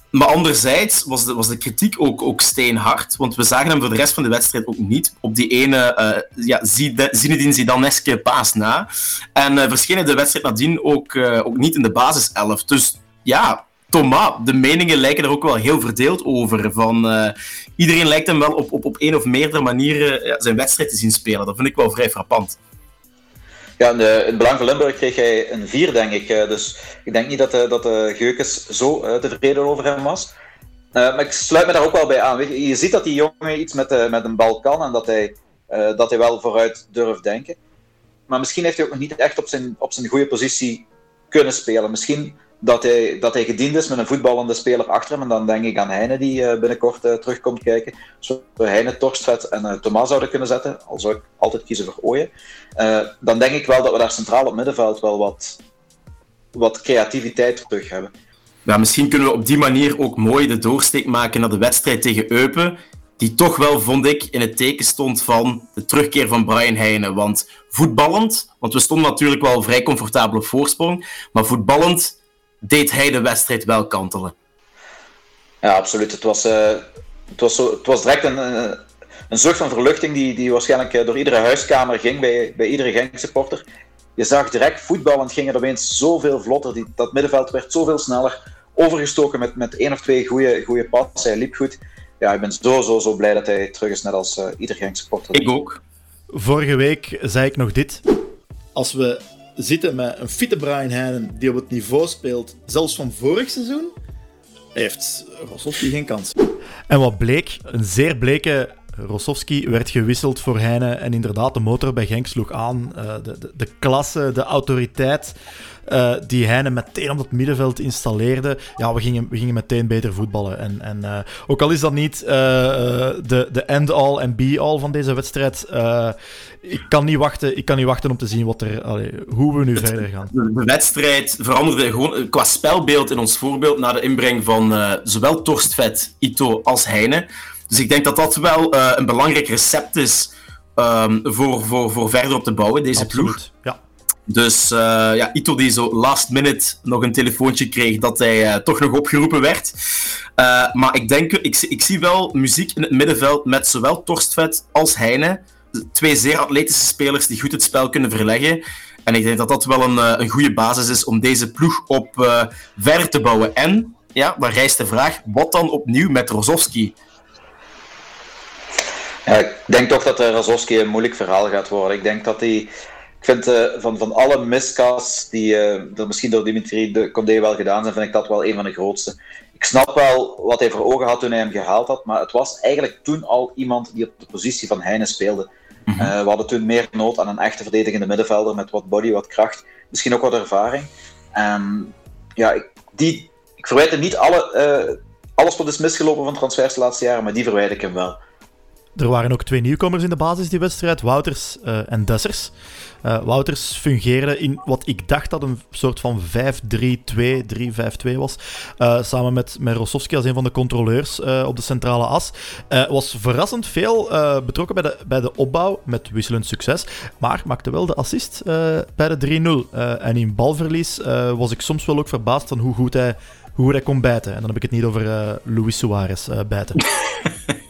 Maar anderzijds was de, was de kritiek ook, ook steenhard, want we zagen hem voor de rest van de wedstrijd ook niet op die ene uh, ja, Zinedine Zidaneske paas na. En uh, verscheen de wedstrijd nadien ook, ook niet in de basiself. Dus ja, Thomas, de meningen lijken er ook wel heel verdeeld over. Van, uh, iedereen lijkt hem wel op, op, op een of meerdere manieren zijn wedstrijd te zien spelen. Dat vind ik wel vrij frappant. Ja, in, de, in het Belang van Limburg kreeg hij een 4, denk ik. Eh, dus ik denk niet dat, de, dat de Geukes zo tevreden over hem was. Maar ik sluit me daar ook wel bij aan. Je ziet dat die jongen iets met, met een bal kan en dat hij dat hij wel vooruit durft denken. Maar misschien heeft hij ook nog niet echt op zijn, op zijn goede positie kunnen spelen. Misschien dat hij, dat hij gediend is met een voetballende speler achter hem. En dan denk ik aan Heine, die uh, binnenkort uh, terugkomt kijken. Zo Heine, Torstvet en uh, Thomas zouden kunnen zetten. Al zou ik altijd kiezen voor Ooyen. dan denk ik wel dat we daar centraal op middenveld wel wat, wat creativiteit terug hebben. Ja, misschien kunnen we op die manier ook mooi de doorsteek maken naar de wedstrijd tegen Eupen. Die toch wel, vond ik, in het teken stond van de terugkeer van Brian Heine. Want voetballend, want we stonden natuurlijk wel vrij comfortabel op voorsprong. Maar voetballend deed hij de wedstrijd wel kantelen. Ja, absoluut. Het was, uh, het was, zo, het was direct een, een zucht van verluchting die, die waarschijnlijk eh, door iedere huiskamer ging bij, bij iedere Genk-supporter. Je zag direct voetballend ging er opeens zoveel vlotter. Die, dat middenveld werd zoveel sneller. Overgestoken met, met één of twee goede passen. Hij liep goed. Ja, ik ben zo, zo, zo blij dat hij terug is, net als uh, ieder Genk-supporter. Ik ook. Vorige week zei ik nog dit. Als we zitten met een fitte Brian Heinen die op het niveau speelt, zelfs van vorig seizoen, heeft Rossowski geen kans. En wat bleek, een zeer bleke Rossowski werd gewisseld voor Heine en inderdaad, de motor bij Genk sloeg aan. Uh, de, de, de, klasse, de autoriteit uh, die Heine meteen op het middenveld installeerde. Ja, we gingen, we gingen meteen beter voetballen. En, en uh, ook al is dat niet de, de end-all en be-all van deze wedstrijd, ik, kan niet wachten, ik kan niet wachten om te zien wat er, allee, hoe we nu verder gaan. De wedstrijd veranderde gewoon qua spelbeeld in ons voorbeeld na de inbreng van zowel Torstvet, Ito als Heine. Dus ik denk dat dat wel een belangrijk recept is um, voor, voor, voor verder op te bouwen, deze Absoluut, ploeg. Ja. Dus uh, ja, Ito die zo last minute nog een telefoontje kreeg dat hij uh, toch nog opgeroepen werd. maar ik denk, ik, ik zie wel muziek in het middenveld met zowel Torstvet als Heine. Twee zeer atletische spelers die goed het spel kunnen verleggen. En ik denk dat dat wel een, een goede basis is om deze ploeg op verder te bouwen. En ja, dan rijst de vraag, wat dan opnieuw met Rozovski? Ik denk toch dat de Razowski een moeilijk verhaal gaat worden. Ik denk dat hij. Ik vind uh, van, van alle miscasts die er misschien door Dimitri de Condé wel gedaan zijn, vind ik dat wel een van de grootste. Ik snap wel wat hij voor ogen had toen hij hem gehaald had, maar het was eigenlijk toen al iemand die op de positie van Heine speelde. Mm -hmm. uh, we hadden toen meer nood aan een echte verdedigende middenvelder met wat body, wat kracht, misschien ook wat ervaring. En ja, ik, die, ik verwijt hem niet alle, alles wat is misgelopen van transfers de laatste jaren, maar die verwijt ik hem wel. Er waren ook twee nieuwkomers in de basis die wedstrijd, Wouters uh, en Dessers. Uh, Wouters fungeerde in wat ik dacht dat een soort van 5-3-2, 3-5-2 was. Uh, samen met, met als een van de controleurs op de centrale as. was verrassend veel betrokken bij de, bij de opbouw, met wisselend succes. Maar maakte wel de assist bij de 3-0. en in balverlies was ik soms wel ook verbaasd van hoe goed hij, hoe hij kon bijten. En dan heb ik het niet over Luis Suarez bijten.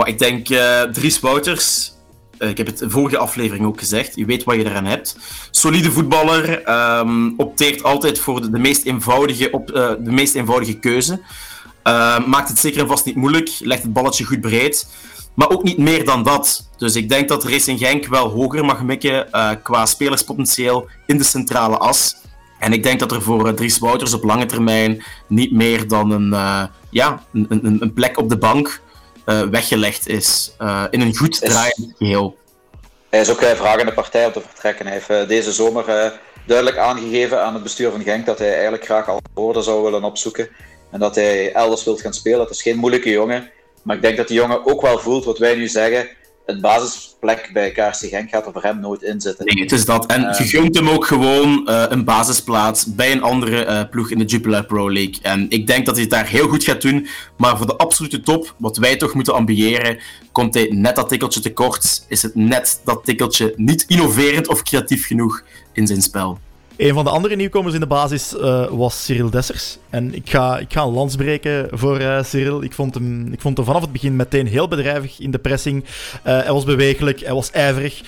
Maar ik denk, uh, Dries Wouters, uh, ik heb het in vorige aflevering ook gezegd, je weet wat je eraan hebt. Solide voetballer, um, opteert altijd voor de, meest, eenvoudige, op, uh, de meest eenvoudige keuze. maakt het zeker en vast niet moeilijk, legt het balletje goed breed. Maar ook niet meer dan dat. Dus ik denk dat Racing Genk wel hoger mag mikken qua spelerspotentieel in de centrale as. En ik denk dat er voor Dries Wouters op lange termijn niet meer dan een, ja, een, een, een plek op de bank uh, weggelegd is uh, in een goed draaiend geheel. Hij is ook uh, vragende partij om te vertrekken. Hij heeft deze zomer duidelijk aangegeven aan het bestuur van Genk dat hij eigenlijk graag al woorden zou willen opzoeken en dat hij elders wil gaan spelen. Het is geen moeilijke jongen, maar ik denk dat die jongen ook wel voelt wat wij nu zeggen een basisplek bij KRC Genk gaat er voor hem nooit in zitten. Nee, het is dat. En uh, je gunt hem ook gewoon uh, een basisplaats bij een andere uh, ploeg in de Jupiler Pro League. En ik denk dat hij het daar heel goed gaat doen. Maar voor de absolute top, wat wij toch moeten ambiëren, komt hij net dat tikkeltje tekort. Is het net dat tikkeltje niet innoverend of creatief genoeg in zijn spel. Een van de andere nieuwkomers in de basis uh, was Cyril Dessers. En ik ga, ik ga een lans breken voor uh, Cyril. Ik vond, hem, ik vond hem vanaf het begin meteen heel bedrijvig in de pressing. Uh, hij was bewegelijk, hij was ijverig.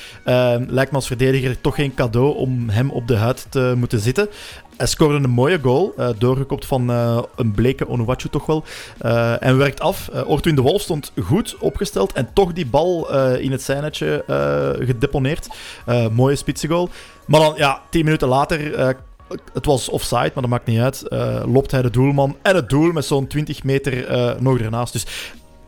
lijkt me als verdediger toch geen cadeau om hem op de huid te moeten zitten. Hij scoorde een mooie goal, uh, doorgekopt van uh, een bleke Onuwachu toch wel. Uh, en werkt af. Ortwin de Wolf stond goed opgesteld en toch die bal in het zijnetje gedeponeerd. mooie spitsengoal. Maar dan, ja, tien minuten later het was offside, maar dat maakt niet uit. Loopt hij de doelman en het doel met zo'n 20 meter nog ernaast. Dus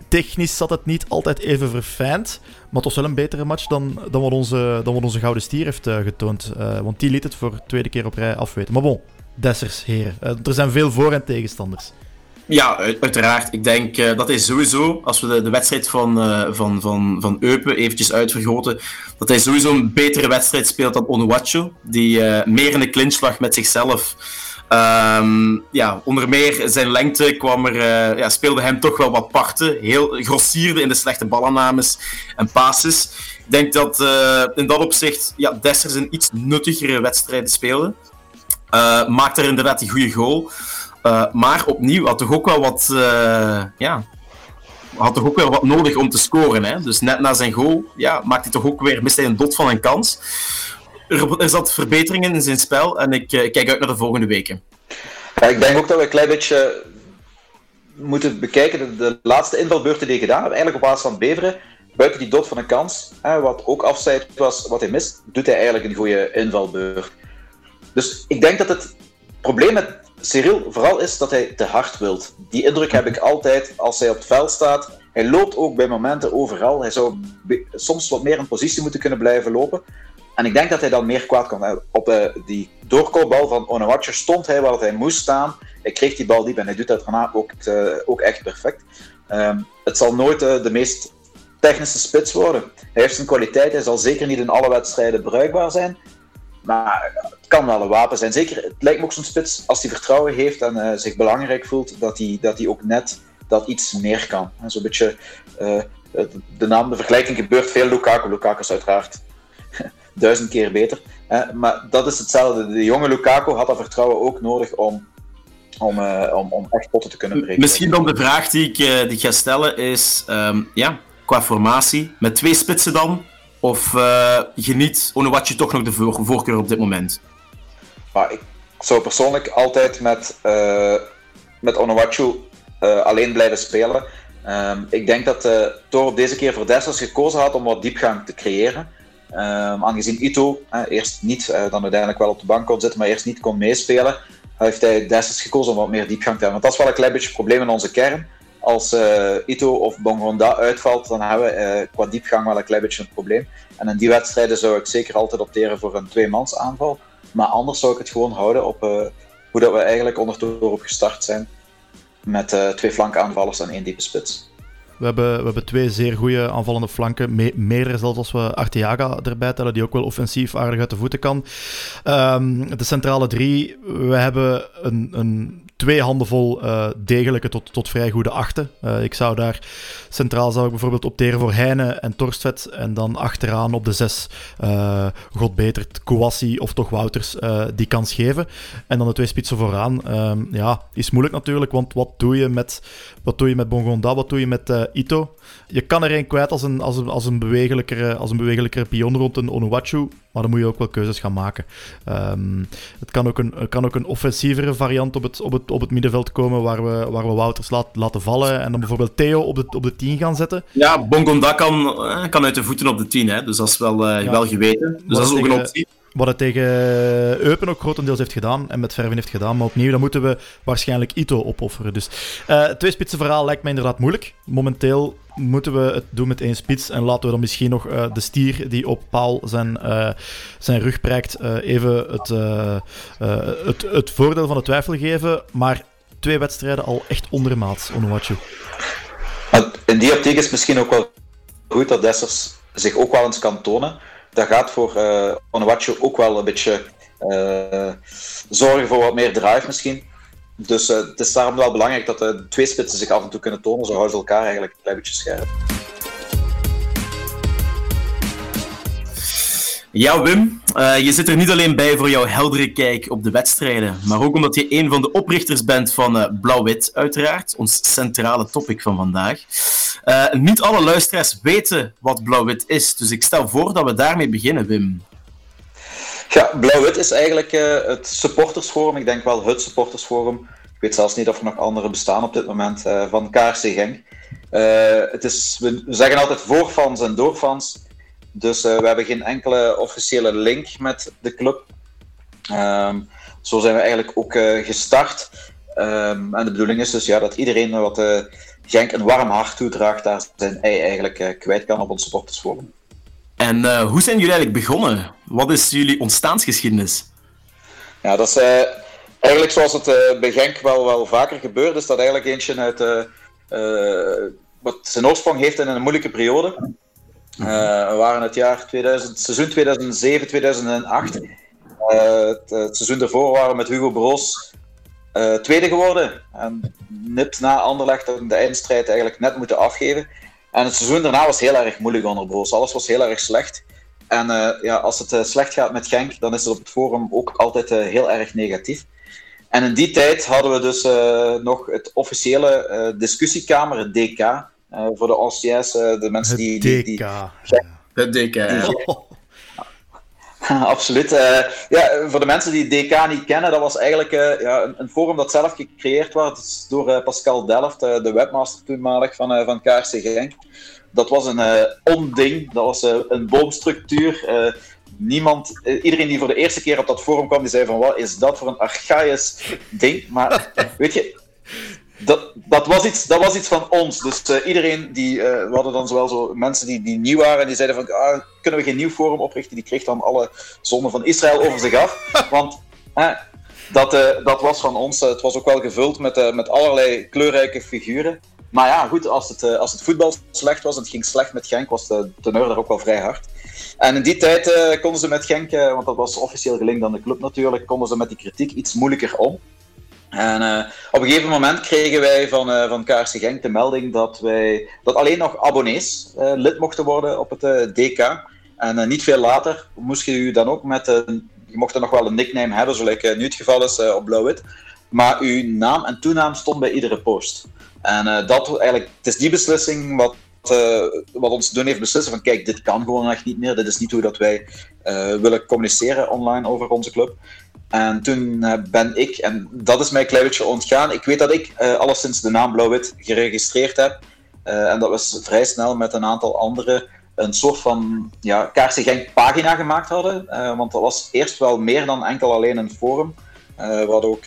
technisch zat het niet altijd even verfijnd. Maar het was wel een betere match dan, dan, wat, onze, dan wat onze Gouden Stier heeft uh, getoond. Uh, want die liet het voor de tweede keer op rij afweten. Maar bon, Dessers, heren. Uh, er zijn veel voor- en tegenstanders. Ja, uiteraard. Ik denk dat hij sowieso, als we de, de wedstrijd van, van, van, van Eupen eventjes uitvergroten, dat hij sowieso een betere wedstrijd speelt dan Onuachu, die meer in de clinch lag met zichzelf. Um, ja, onder meer zijn lengte kwam er, ja, speelde hem toch wel wat parten. Heel grossierde in de slechte ballennames en passes. Ik denk dat in dat opzicht ja, Dessers een iets nuttigere wedstrijd speelde. maakte er inderdaad die goede goal. Uh, maar opnieuw had toch ook wel wat, uh, ja, had toch ook wel wat nodig om te scoren. Hè? Dus net na zijn goal ja, maakte hij toch ook weer, miste hij een dot van een kans. Er, er zat verbeteringen in zijn spel en ik uh, kijk uit naar de volgende weken. Ja, ik denk ook dat we een klein beetje moeten bekijken de, laatste invalbeurten die hij gedaan heeft. Eigenlijk op basis van Beveren, buiten die dot van een kans, hè, wat ook afzijd was wat hij mist, doet hij eigenlijk een goede invalbeurt. Dus ik denk dat het probleem met Cyril vooral is dat hij te hard wilt. Die indruk heb ik altijd als hij op het veld staat. Hij loopt ook bij momenten overal. Hij zou soms wat meer in positie moeten kunnen blijven lopen. En ik denk dat hij dan meer kwaad kan. Op uh, die doorkoopbal van Onawacho stond hij waar hij moest staan. Hij kreeg die bal diep en hij doet dat daarna ook, uh, ook echt perfect. Um, het zal nooit uh, de meest technische spits worden. Hij heeft zijn kwaliteit, hij zal zeker niet in alle wedstrijden bruikbaar zijn. Maar het kan wel een wapen zijn. Zeker, het lijkt me ook zo'n spits, als hij vertrouwen heeft en zich belangrijk voelt, dat hij, dat hij ook net dat iets meer kan. Zo'n beetje, de naam, de vergelijking gebeurt veel Lukaku. Lukaku is uiteraard duizend keer beter. Uh, maar dat is hetzelfde. De jonge Lukaku had dat vertrouwen ook nodig om, om, om, om echt potten te kunnen breken. Misschien dan de vraag die ik, die ik ga stellen is, um, ja, qua formatie, met twee spitsen dan, of uh, geniet Onuachu toch nog de voor voorkeur op dit moment? Maar ik zou persoonlijk altijd met, uh, met uh, alleen blijven spelen. Um, ik denk dat Toro op deze keer voor Dessers gekozen had om wat diepgang te creëren. Um, aangezien Ito eerst niet, dan uiteindelijk wel op de bank kon zitten, maar eerst niet kon meespelen, heeft hij Dessers gekozen om wat meer diepgang te hebben. Want dat is wel een klein beetje het probleem in onze kern als uh, Ito of Bongonda uitvalt, dan hebben we uh, qua diepgang wel een klein beetje een probleem. En in die wedstrijden zou ik zeker altijd opteren voor een tweemans aanval. Maar anders zou ik het gewoon houden op hoe dat we eigenlijk onder op gestart zijn. Met twee flankaanvallers en één diepe spits. We hebben, we hebben twee zeer goede aanvallende flanken. Me meerdere zelfs als we Arteaga erbij tellen, die ook wel offensief aardig uit de voeten kan. Um, de centrale drie, we hebben een, een twee handen vol uh, degelijke tot, tot vrij goede achten. Uh, ik zou daar centraal zou ik bijvoorbeeld opteren voor Heine en Torstvet. En dan achteraan op de zes uh, God betert Kouassi of toch Wouters die kans geven. En dan de twee spitsen vooraan. Um, ja, is moeilijk natuurlijk, want wat doe je met, wat doe je met Bongonda, wat doe je met Ito? Je kan er één kwijt als een, als, een, als, een bewegelijkere, als een bewegelijkere pion rond een Onuachu. Maar dan moet je ook wel keuzes gaan maken. Um, het kan ook een, kan ook een offensievere variant op het, op het, op het middenveld komen, waar we, waar we Wouters laat, laten vallen. En dan bijvoorbeeld Theo op de, op de 10 gaan zetten. Ja, Bongonda kan, kan uit de voeten op de 10, hè? dus dat is wel, uh, ja. wel geweten. Dus dat is ook een optie. Wat het tegen Eupen ook grotendeels heeft gedaan en met Verven heeft gedaan. Maar opnieuw, dan moeten we waarschijnlijk Ito opofferen. Dus uh, twee spitsen verhaal lijkt mij inderdaad moeilijk. Momenteel moeten we het doen met één spits. En laten we dan misschien nog uh, de stier die op Paul zijn, uh, zijn rug prijkt, even het, het, het voordeel van de twijfel geven. Maar twee wedstrijden al echt ondermaats, Onuachu. In die optiek is misschien ook wel goed dat Dessers zich ook wel eens kan tonen dat gaat voor uh, ook wel een beetje uh, zorgen voor wat meer drive misschien. Dus uh, het is daarom wel belangrijk dat de twee spitsen zich af en toe kunnen tonen. Zo houden ze elkaar eigenlijk een klein beetje scherp. Ja, Wim, uh, je zit er niet alleen bij voor jouw heldere kijk op de wedstrijden, maar ook omdat je een van de oprichters bent van uh, Blauw-Wit, uiteraard, ons centrale topic van vandaag. Uh, niet alle luisteraars weten wat Blauw-Wit is, dus ik stel voor dat we daarmee beginnen, Wim. Ja, Blauw-Wit is eigenlijk het supportersforum, ik denk wel het supportersforum. Ik weet zelfs niet of er nog andere bestaan op dit moment, van KRC Genk. het is, we zeggen altijd voor fans en door fans. Dus uh, we hebben geen enkele officiële link met de club. Um, zo zijn we eigenlijk ook uh, gestart. Um, en de bedoeling is dus ja, dat iedereen wat uh, Genk een warm hart toedraagt, daar zijn ei eigenlijk kwijt kan op ons supportersforum. En hoe zijn jullie eigenlijk begonnen? Wat is jullie ontstaansgeschiedenis? Ja, dat is eigenlijk zoals het bij Genk wel, wel vaker gebeurt, is dat eigenlijk eentje uit wat zijn oorsprong heeft in een moeilijke periode. Uh, we waren het jaar 2000, seizoen 2007, 2008. Uh, het, het, seizoen daarvoor waren we met Hugo Broos uh, tweede geworden. En nipt na Anderlecht de eindstrijd eigenlijk net moeten afgeven. En het seizoen daarna was heel erg moeilijk onder Broos. Alles was heel erg slecht. En ja, als het slecht gaat met Genk, dan is het op het forum ook altijd heel erg negatief. En in die tijd hadden we dus nog het officiële discussiekamer, het DK, voor de anciens, uh, de mensen die... die, die, DK. Het DK, ja. Absoluut. Uh, ja, voor de mensen die DK niet kennen, dat was eigenlijk ja, een, een, forum dat zelf gecreëerd werd door Pascal Delft, de webmaster toenmalig van, van KRC Genk. Dat was een onding, dat was een boomstructuur. niemand, iedereen die voor de eerste keer op dat forum kwam, die zei van wat is dat voor een archaïs ding. Maar weet je, dat, dat, was iets, dat was iets van ons. Dus uh, iedereen die. Uh, we hadden dan zowel zo mensen die, die nieuw waren en die zeiden van. Ah, kunnen we geen nieuw forum oprichten? Die kreeg dan alle zonden van Israël over zich af. Want dat, uh, dat was van ons. het was ook wel gevuld met, met allerlei kleurrijke figuren. Maar ja, goed, als het, als het voetbal slecht was en het ging slecht met Genk, was de teneur daar ook wel vrij hard. En in die tijd konden ze met Genk, want dat was officieel gelinkt aan de club natuurlijk, konden ze met die kritiek iets moeilijker om. En uh, op een gegeven moment kregen wij van, uh, van KRC Genk de melding dat, wij, dat alleen nog abonnees uh, lid mochten worden op het DK. En niet veel later moest je u dan ook met. Je mocht er nog wel een nickname hebben, zoals nu het geval is op Blauw-Wit. Maar uw naam en toenaam stond bij iedere post. En dat eigenlijk, het is die beslissing wat, wat ons doen heeft beslissen van kijk, dit kan gewoon echt niet meer. Dit is niet hoe dat wij willen communiceren online over onze club. En toen uh, ben ik, en dat is mij een ontgaan, ik weet dat ik uh, alleszins de naam Blauw-Wit geregistreerd heb. Uh, en dat was vrij snel met een aantal anderen een soort van ja, Kaarse Genk pagina gemaakt hadden. want dat was eerst wel meer dan enkel alleen een forum. we hadden ook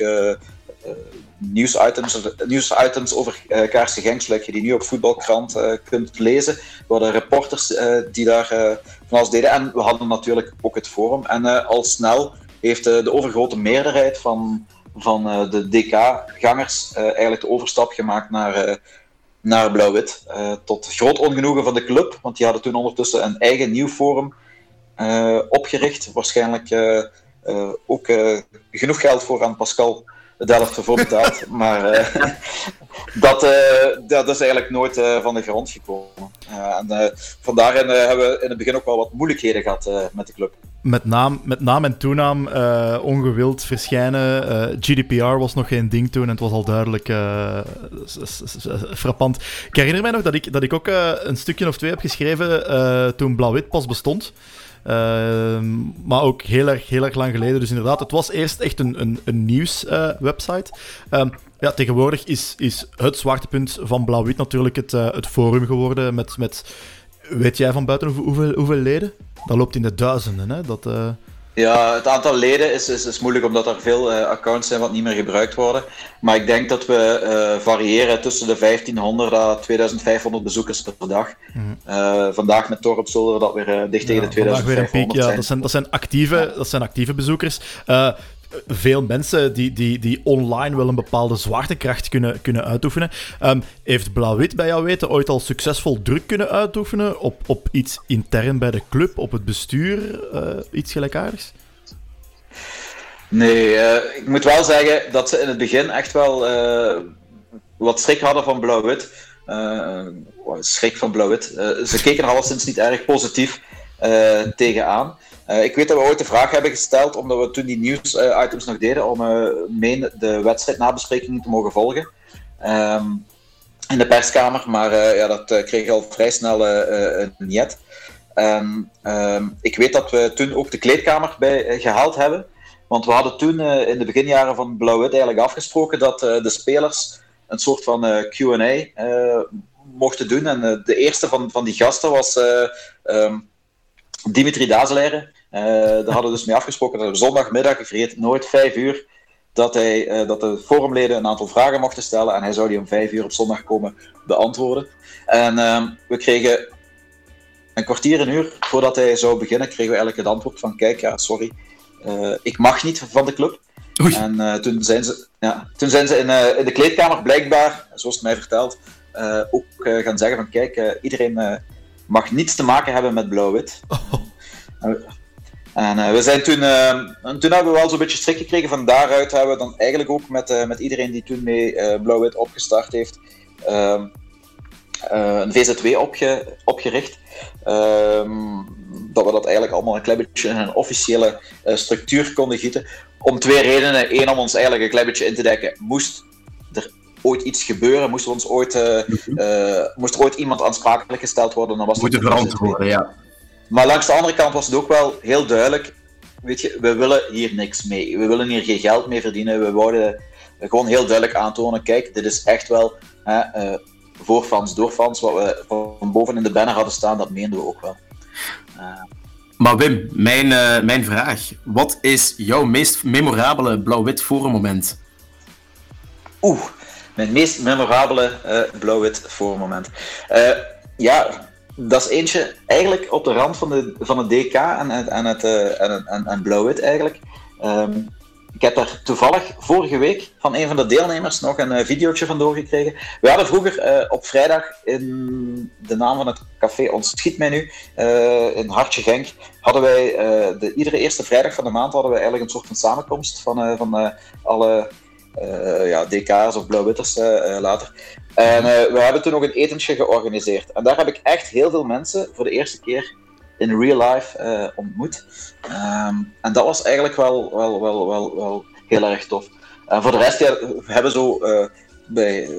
nieuwsitems, nieuwsitems over uh, Kaarse Genk, zoals je die nu op Voetbalkrant kunt lezen. We hadden reporters die daar van alles deden. En we hadden natuurlijk ook het forum. En al snel heeft de overgrote meerderheid van, van eh, de DK-gangers eh, eigenlijk de overstap gemaakt naar, eh, naar Blauw-Wit. tot groot ongenoegen van de club, want die hadden toen ondertussen een eigen nieuw forum opgericht. Waarschijnlijk ook genoeg geld voor aan Pascal Delft ervoor betaald. maar dat, dat is eigenlijk nooit van de grond gekomen. en vandaar hebben we in het begin ook wel wat moeilijkheden gehad met de club met naam, met naam en toenaam ongewild verschijnen. Eh, GDPR was nog geen ding toen en het was al duidelijk frappant. Ik herinner mij nog dat ik, dat ik ook een stukje of twee heb geschreven toen Blauw-Wit pas bestond. Ehm, maar ook heel erg, heel erg lang geleden. Dus inderdaad, het was eerst echt een, een, een nieuwswebsite. Ehm, ja, tegenwoordig is, is het zwaartepunt van Blauw-Wit natuurlijk het, het forum geworden met... met Weet jij van buiten hoeveel, hoeveel leden? Dat loopt in de duizenden, hè? Dat, uh... Ja, het aantal leden is, is, is moeilijk omdat er veel uh, accounts zijn wat niet meer gebruikt worden. Maar ik denk dat we uh, variëren tussen de 1500 à 2500 bezoekers per dag. Mm. vandaag met Torp zullen we dat weer dicht tegen de 2500 weer een piek, ja. Dat zijn, dat zijn actieve, ja. dat zijn actieve bezoekers veel mensen die, die, die online wel een bepaalde zwaartekracht kunnen, kunnen uitoefenen. Um, heeft Blauw-Wit bij jou weten ooit al succesvol druk kunnen uitoefenen op, op iets intern bij de club, op het bestuur, uh, iets gelijkaardigs? Nee, uh, ik moet wel zeggen dat ze in het begin echt wel uh, wat schrik hadden van Blauw-Wit. schrik van Blauw-Wit. ze keken er alleszins niet erg positief tegenaan. Uh, ik weet dat we ooit de vraag hebben gesteld, omdat we toen die nieuws-items nog deden, om uh, mee de wedstrijdnabesprekingen te mogen volgen. Um, in de perskamer, maar uh, ja, dat kreeg al vrij snel een niet. Um, ik weet dat we toen ook de kleedkamer bij gehaald hebben. Want we hadden toen in de beginjaren van Blauw-Wit eigenlijk afgesproken dat de spelers een soort van QA mochten doen. En de eerste van, van die gasten was Dimitri Dazeleren. Uh, daar hadden we dus mee afgesproken dat we zondagmiddag, ik vergeet nooit, vijf uur, dat, hij, dat de forumleden een aantal vragen mochten stellen en hij zou die om vijf uur op zondag komen beantwoorden. En ehm, we kregen een kwartier, een uur voordat hij zou beginnen, kregen we eigenlijk het antwoord van kijk, ja, sorry, ik mag niet van de club. En uh, toen, zijn ze, ja, toen zijn ze in, uh, in de kleedkamer blijkbaar, zoals het mij verteld, ook gaan zeggen van kijk, iedereen mag niets te maken hebben met blauw-wit. Oh. En we zijn toen, toen hebben we wel zo'n beetje schrik gekregen. Van daaruit hebben we dan eigenlijk ook met, met iedereen die toen mee blauw-wit opgestart heeft, ehm, een VZW opge, opgericht. Ehm, dat we dat eigenlijk allemaal een klein beetje in een officiële structuur konden gieten. Om twee redenen. Eén, om ons eigenlijk een klein beetje in te dekken. Moest er ooit iets gebeuren, moest er, ons ooit, uh, moest er ooit iemand aansprakelijk gesteld worden, dan was Moeten verantwoorden, ja. Maar langs de andere kant was het ook wel heel duidelijk. Weet je, we willen hier niks mee. We willen hier geen geld mee verdienen. We wouden gewoon heel duidelijk aantonen: kijk, dit is echt wel uh, voor fans, door fans. Wat we van boven in de banner hadden staan, dat meenden we ook wel. Maar Wim, mijn, uh, mijn vraag. Wat is jouw meest memorabele blauw-wit forum-moment? Oeh, mijn meest memorabele blauw-wit forum-moment. Ja, dat is eentje eigenlijk op de rand van, de, van het DK en, en, het, en, en, blauw-wit eigenlijk. Um, ik heb daar toevallig vorige week van een van de deelnemers nog een uh, videootje van doorgekregen. We hadden vroeger uh, op vrijdag in de naam van het café Ontschiet mij nu, in Hartje Genk, hadden wij de, iedere eerste vrijdag van de maand hadden we eigenlijk een soort van samenkomst van, van alle ja, DK's of blauw-witters later. En we hebben toen nog een etentje georganiseerd. En daar heb ik echt heel veel mensen voor de eerste keer in real life uh, ontmoet. Um, en dat was eigenlijk wel, wel, wel, wel, wel heel erg tof. En voor de rest, ja, we hebben zo uh, bij,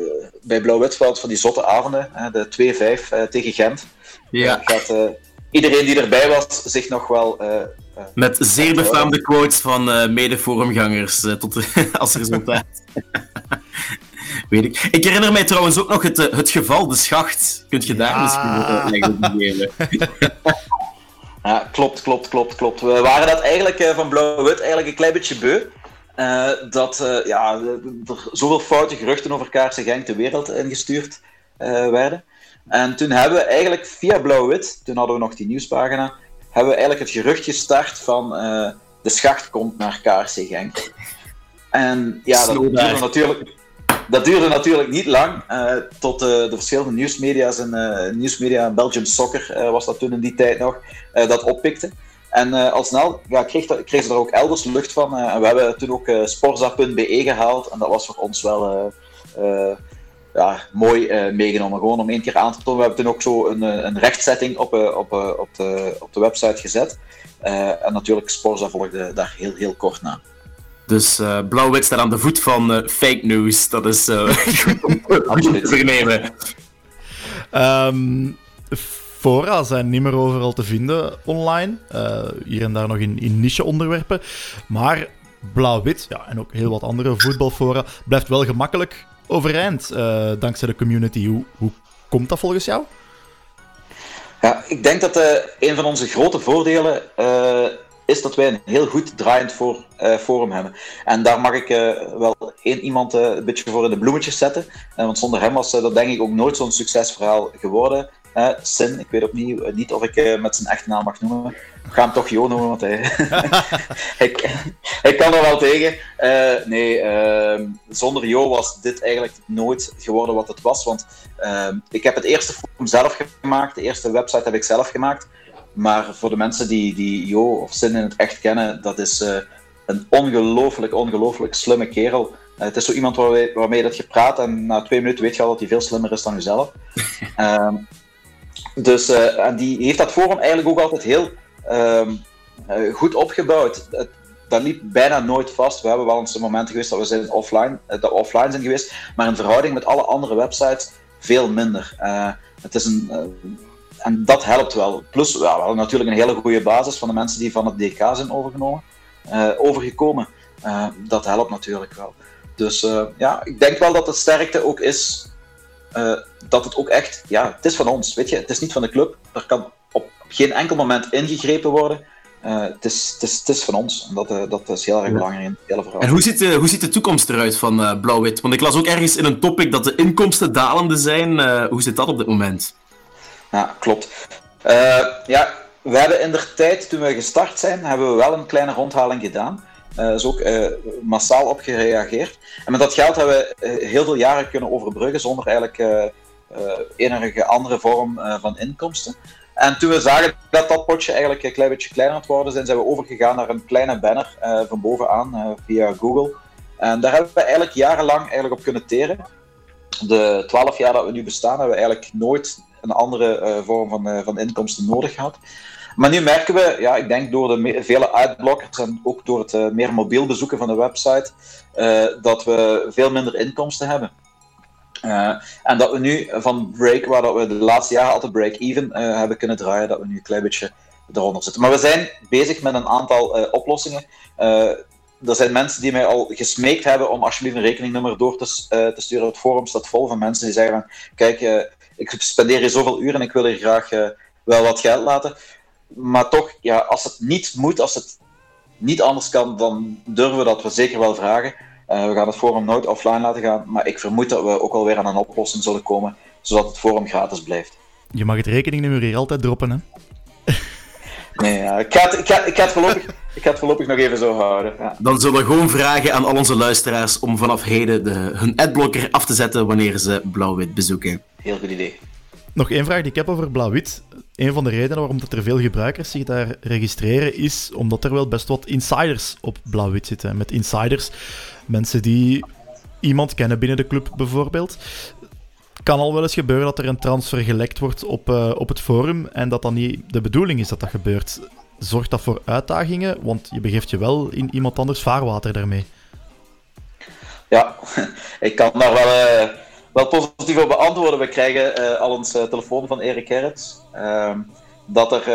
bij Blauw-Witveld van die zotte avonden, de 2-5 tegen Gent. Ja. gaat iedereen die erbij was zich nog wel. Met zeer befaamde quotes van mede-forumgangers tot als resultaat. Weet ik. Ik herinner mij trouwens ook nog het, het geval, de schacht. Kunt je daar ja. misschien uh, Ja, klopt, klopt, klopt, klopt. We waren dat eigenlijk uh, van Blauw-Wit eigenlijk een klein beetje beu. Uh, dat ja, er zoveel foute geruchten over Kaarse Genk de wereld ingestuurd werden. En toen hebben we eigenlijk via Blauw-Wit, toen hadden we nog die nieuwspagina, hebben we eigenlijk het gerucht gestart van de schacht komt naar Kaarse Genk. En ja, dat duurde natuurlijk dat duurde natuurlijk niet lang, uh, tot uh, de verschillende nieuwsmedia's en uh, nieuwsmedia, Belgium Soccer was dat toen in die tijd nog, dat oppikte. En al snel ja, kreeg, kreeg ze er ook elders lucht van. en we hebben toen ook sporza.be gehaald. En dat was voor ons wel ja, mooi meegenomen. Gewoon om één keer aan te tonen. We hebben toen ook zo een, een rechtzetting op, op, op, de, op de website gezet. en natuurlijk, Sporza volgde daar heel, heel kort na. Dus uh, Blauw-Wit staat aan de voet van uh, fake news. Dat is uh, goed te vernemen. Um, fora zijn niet meer overal te vinden online. hier en daar nog in, in niche-onderwerpen. Maar Blauw-Wit, ja, en ook heel wat andere voetbalfora, blijft wel gemakkelijk overeind dankzij de community. Hoe, hoe komt dat volgens jou? Ja, ik denk dat een van onze grote voordelen is dat wij een heel goed draaiend voor, uh, forum hebben. En daar mag ik uh, wel één iemand uh, een beetje voor in de bloemetjes zetten. want zonder hem was dat denk ik ook nooit zo'n succesverhaal geworden. Sin, ik weet niet, niet of ik met zijn echte naam mag noemen. Ik ga hem toch Jo noemen, want hij, hij, kan er wel tegen. nee, ehm, zonder Jo was dit eigenlijk nooit geworden wat het was. Want ehm, ik heb het eerste forum zelf gemaakt. De eerste website heb ik zelf gemaakt. Maar voor de mensen die, die Jo of Sin in het echt kennen, dat is uh, een ongelooflijk, ongelooflijk slimme kerel. Uh, het is zo iemand waarmee, waarmee dat je praat en na twee minuten weet je al dat hij veel slimmer is dan jezelf. um, dus uh, en die heeft dat forum eigenlijk ook altijd heel um, goed opgebouwd. Het, dat liep bijna nooit vast. We hebben wel eens momenten geweest dat we zijn offline, dat offline zijn geweest, maar in verhouding met alle andere websites veel minder. het is een en dat helpt wel. Plus, ja, we hadden natuurlijk een hele goede basis van de mensen die van het DK zijn overgenomen, uh, overgekomen. Uh, dat helpt natuurlijk wel. Dus uh, ja, ik denk wel dat de sterkte ook is dat het ook echt, ja, het is van ons, weet je, het is niet van de club. Er kan op geen enkel moment ingegrepen worden. het, is, het, is, het is van ons. En dat, dat is heel erg belangrijk in het hele verhaal. En hoe ziet, de, hoe ziet de toekomst eruit van Blauw-Wit? Want ik las ook ergens in een topic dat de inkomsten dalende zijn. hoe zit dat op dit moment? Ja, klopt. ja, we hebben in de tijd, toen we gestart zijn, hebben we wel een kleine rondhaling gedaan. Uh, is ook uh, massaal op gereageerd. En met dat geld hebben we heel veel jaren kunnen overbruggen zonder eigenlijk enige andere vorm van inkomsten. En toen we zagen dat dat potje eigenlijk een klein beetje kleiner aan het worden zijn, zijn we overgegaan naar een kleine banner van bovenaan via Google. En daar hebben we eigenlijk jarenlang eigenlijk op kunnen teren. De twaalf jaar dat we nu bestaan, hebben we eigenlijk nooit een andere vorm van, van inkomsten nodig gehad. Maar nu merken we, ja, ik denk door de vele uitblokkers en ook door het uh, meer mobiel bezoeken van de website, dat we veel minder inkomsten hebben. En dat we nu van break, waar dat we de laatste jaren altijd break-even hebben kunnen draaien, dat we nu een klein beetje eronder zitten. Maar we zijn bezig met een aantal oplossingen. Er zijn mensen die mij al gesmeekt hebben om alsjeblieft een rekeningnummer door te, te sturen. Het forum staat vol van mensen die zeggen van, kijk, ik spendeer hier zoveel uren en ik wil hier graag wel wat geld laten maar toch, ja, als het niet moet, als het niet anders kan, dan durven we dat we zeker wel vragen. We gaan het forum nooit offline laten gaan, maar ik vermoed dat we ook alweer aan een oplossing zullen komen, zodat het forum gratis blijft. Je mag het rekeningnummer hier altijd droppen, hè? Nee, ja, ik, ga het, ik, ga, ik, ga het voorlopig, ik ga het voorlopig nog even zo houden. Ja. Dan zullen we gewoon vragen aan al onze luisteraars om vanaf heden de, hun adblocker af te zetten wanneer ze Blauw-Wit bezoeken. Heel goed idee. Nog één vraag die ik heb over Blauw-Wit. Een van de redenen waarom er veel gebruikers zich daar registreren is omdat er wel best wat insiders op Blauw-Wit zitten. Met insiders, mensen die iemand kennen binnen de club bijvoorbeeld. Kan al wel eens gebeuren dat er een transfer gelekt wordt op, uh, op het forum en dat dan niet de bedoeling is dat dat gebeurt. Zorgt dat voor uitdagingen? Want je begeeft je wel in iemand anders vaarwater daarmee. Ja, ik kan daar wel... Uh wel positief op beantwoorden. We krijgen uh, al ons telefoon van Erik Gerrits. Uh, dat er,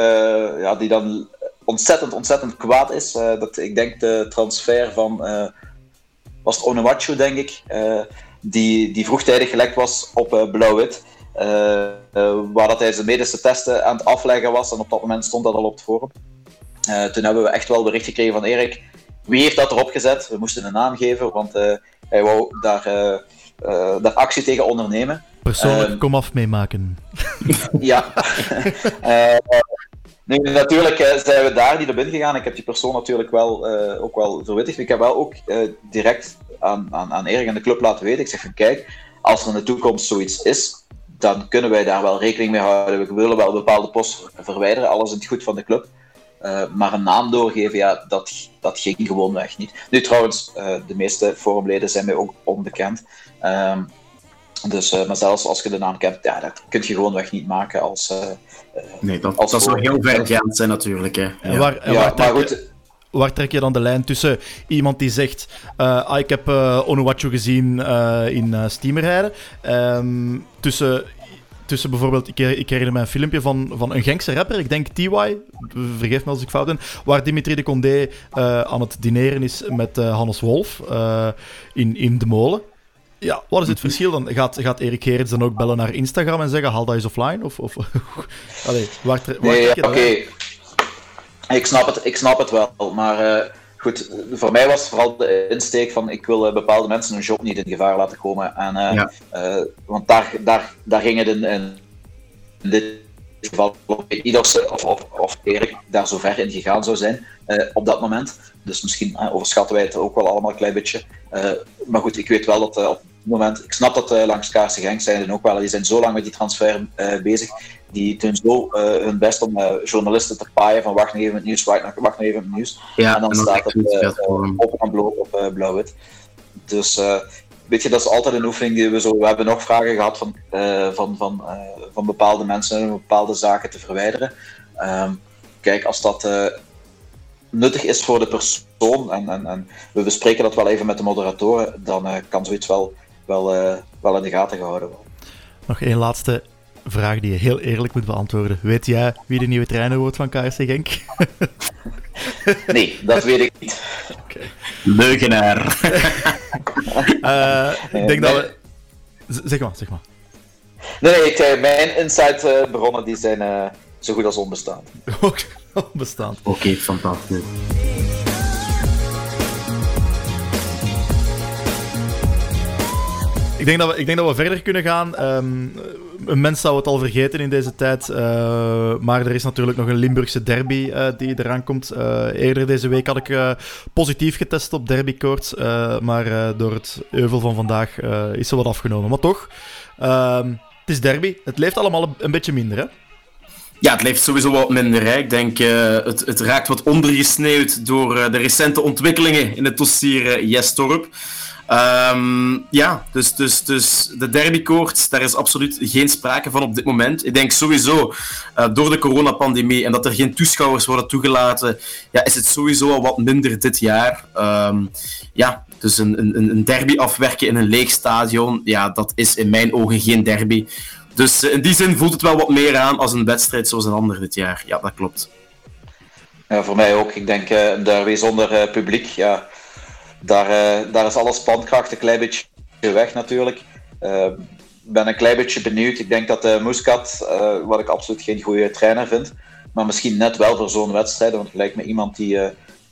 ja, die dan ontzettend, ontzettend kwaad is. dat, ik denk de transfer van, was het Onuachu, denk ik, die, die vroegtijdig gelekt was op Blauw-Wit. waar dat hij zijn medische testen aan het afleggen was. En op dat moment stond dat al op het forum. toen hebben we echt wel bericht gekregen van Erik. Wie heeft dat erop gezet? We moesten een naam geven, want hij wou daar daar actie tegen ondernemen. Persoonlijk uh, komaf meemaken. ja. nu, natuurlijk zijn we daar niet op ingegaan. Ik heb die persoon natuurlijk wel, ook wel verwittigd. Ik heb wel ook direct aan, aan, aan Erik en de club laten weten. Ik zeg van kijk, als er in de toekomst zoiets is, dan kunnen wij daar wel rekening mee houden. We willen wel bepaalde posten verwijderen, alles in het goed van de club. Uh, maar een naam doorgeven, ja, dat, dat ging gewoonweg niet. Nu trouwens, de meeste forumleden zijn mij ook onbekend. Dus, uh, maar zelfs als je de naam kent, ja, dat kun je gewoonweg niet maken als. nee, dat, als dat zou heel vergaand zijn natuurlijk. Hè. Ja. Waar, ja, waar, trek, maar goed, waar trek je dan de lijn tussen iemand die zegt: ah, Ik heb Onuwachu gezien in Steamer rijden, um, tussen tussen bijvoorbeeld, ik, ik herinner me een filmpje van, van een Genkse rapper, ik denk TY, vergeef me als ik fout ben, waar Dimitri de Condé uh, aan het dineren is met uh, Hannes Wolf uh, in, in De Molen. Ja, wat is het verschil dan? Gaat, gaat Erik Gerrits dan ook bellen naar Instagram en zeggen, haal dat eens offline? Of, of, Allee, waar, waar nee, oké. Ik snap het, ik snap het wel, maar goed, voor mij was vooral de insteek van ik wil uh, bepaalde mensen hun job niet in gevaar laten komen. En, uh, ja. uh, want daar, daar, daar ging het in, in, dit geval niet of, of, of, of Erik daar zo ver in gegaan zou zijn op dat moment. Dus misschien overschatten wij het ook wel allemaal een klein beetje. maar goed, ik weet wel dat op moment. Ik snap dat uh, langs Kaarse Genk zijn en ook wel. Die zijn zo lang met die transfer uh, bezig. Die doen zo uh, hun best om journalisten te paaien van wacht nog even het nieuws, wacht nog, wacht nog even het nieuws. Ja, en dan, en dan staat het op en bloot op blauw-wit. Dus weet je, dat is altijd een oefening die we zo... We hebben nog vragen gehad van, van, van, van bepaalde mensen om bepaalde zaken te verwijderen. Um, kijk, als dat nuttig is voor de persoon en, en, en we bespreken dat wel even met de moderatoren, dan kan zoiets wel wel, uh, wel in de gaten gehouden worden. Nog één laatste vraag die je heel eerlijk moet beantwoorden. Weet jij wie de nieuwe trainer wordt van KRC Genk? nee, dat weet ik niet. Okay. Leugenaar. uh, ik denk dat we... Zeg maar, zeg maar. Nee, nee ik, mijn inside bronnen die zijn, zo goed als onbestaand. Onbestaand. Oké, fantastisch. Ik denk, dat we, ik denk dat we verder kunnen gaan. Ehm, een mens zou het al vergeten in deze tijd. Uh, maar er is natuurlijk nog een Limburgse derby uh, die eraan komt. Uh, eerder deze week had ik positief getest op derbykoorts. maar door het euvel van vandaag is er wat afgenomen. Maar toch, ehm, het is derby. Het leeft allemaal een beetje minder, hè? Ja, het leeft sowieso wat minder. Ik denk, het, het raakt wat ondergesneeuwd door de recente ontwikkelingen in het dossier Jestorp. Um, ja, dus, dus, dus de derbykoorts, daar is absoluut geen sprake van op dit moment. Ik denk sowieso, uh, door de coronapandemie en dat er geen toeschouwers worden toegelaten, ja, is het sowieso al wat minder dit jaar. Um, ja, dus een, een, een derby afwerken in een leeg stadion, ja, dat is in mijn ogen geen derby. Dus uh, in die zin voelt het wel wat meer aan als een wedstrijd zoals een ander dit jaar. Ja, dat klopt. Ja, voor mij ook. Ik denk uh, een derby zonder publiek, ja daar, uh, daar is alle spankracht een klein beetje weg natuurlijk. Ik uh, ben een klein beetje benieuwd. Ik denk dat uh, Muscat, wat ik absoluut geen goede trainer vind, maar misschien net wel voor zo'n wedstrijd, want het lijkt me iemand die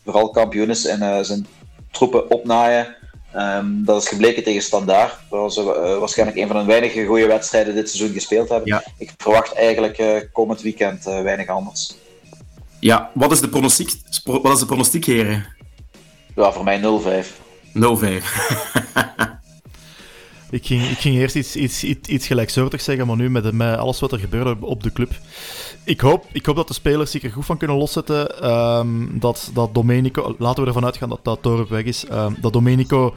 vooral kampioen is en zijn troepen opnaaien. Um, dat is gebleken tegen Standaard, waar ze waarschijnlijk een van de weinige goede wedstrijden dit seizoen gespeeld hebben. Ja. Ik verwacht eigenlijk komend weekend weinig anders. Ja, wat is de pronostiek, wat is de pronostiek heren? Ja, voor mij 0-5. 0-5. ik, ging, ik ging eerst iets, iets, iets, iets gelijksoortigs zeggen, maar nu met, met alles wat er gebeurde op de club. Ik hoop, ik hoop dat de spelers zich er goed van kunnen loszetten. Um, dat, dat Domenico, laten we ervan uitgaan dat dat Torp weg is, um, dat Domenico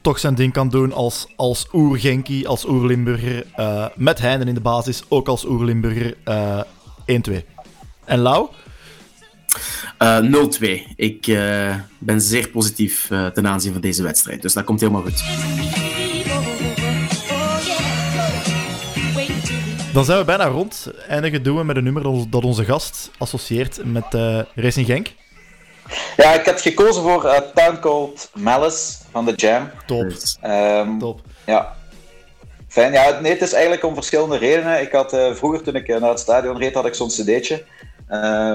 toch zijn ding kan doen als, als oer-Genki, als oer-Limburger. Uh, met Heinen in de basis, ook als oer-Limburger. Uh, eh, 1-2. En Lau? Uh, 0-2. Ik uh, ben zeer positief uh, ten aanzien van deze wedstrijd. Dus dat komt helemaal goed. Dan zijn we bijna rond. Eindigen doen we met een nummer dat onze gast associeert met uh, Racing Genk. Ja, ik had gekozen voor uh, Town Called Malice van The Jam. Top. Um, Top. Ja. Fijn. Ja, nee, het is eigenlijk om verschillende redenen. Ik had uh, vroeger, toen ik naar het stadion reed, had ik zo'n cd'tje.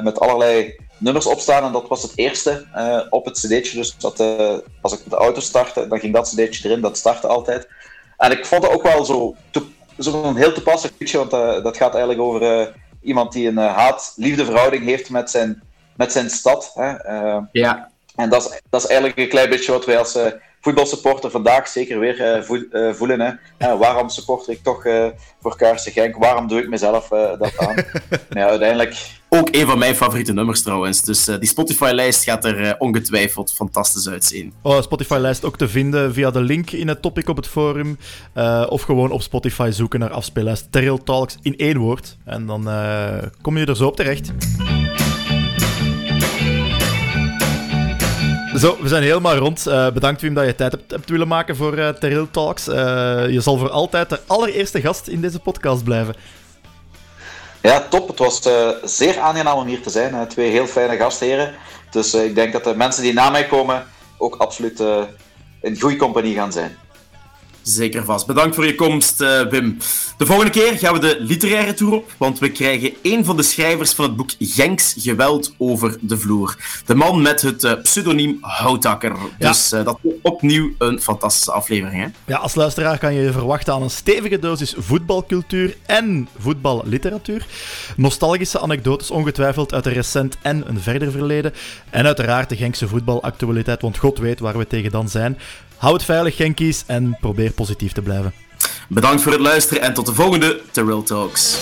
met allerlei nummers opstaan en dat was het eerste uh, op het cd'tje. Dus dat, uh, als ik de auto startte, dan ging dat cd'tje erin, dat startte altijd. En ik vond het ook wel zo, zo een heel toepasselijk liedje, want uh, dat gaat eigenlijk over iemand die een haat-liefde verhouding heeft met zijn, met zijn stad. Hè? ja. En dat is, dat is eigenlijk een klein beetje wat wij als voetbalsupporter vandaag zeker weer voelen. Hè? waarom supporter ik toch voor Kaarsen Genk? Waarom doe ik mezelf dat aan? ja, uiteindelijk ook een van mijn favoriete nummers trouwens. Dus uh, die Spotify-lijst gaat er uh, ongetwijfeld fantastisch uitzien. Oh, Spotify-lijst ook te vinden via de link in het topic op het forum. Uh, of gewoon op Spotify zoeken naar afspeellijst Terrell Talks in één woord. En dan kom je er zo op terecht. Zo, we zijn helemaal rond. Bedankt Wim dat je tijd hebt, hebt willen maken voor uh, Terrell Talks. Je zal voor altijd de allereerste gast in deze podcast blijven. Ja, top. Het was uh, zeer aangenaam om hier te zijn. Twee heel fijne gastheren. Dus uh, ik denk dat de mensen die na mij komen ook absoluut in goede compagnie gaan zijn. Zeker vast. Bedankt voor je komst, uh, Wim. De volgende keer gaan we de literaire tour op, want we krijgen een van de schrijvers van het boek Genks Geweld over de vloer. De man met het uh, pseudoniem Houtakker. Ja. Dus uh, dat is opnieuw een fantastische aflevering. Hè? Ja, als luisteraar kan je je verwachten aan een stevige dosis voetbalcultuur en voetballiteratuur. Nostalgische anekdotes ongetwijfeld uit een recent en een verder verleden. En uiteraard de Genkse voetbalactualiteit, want god weet waar we tegen dan zijn. Hou het veilig, Genkies, en probeer positief te blijven. Bedankt voor het luisteren en tot de volgende Terrell Talks.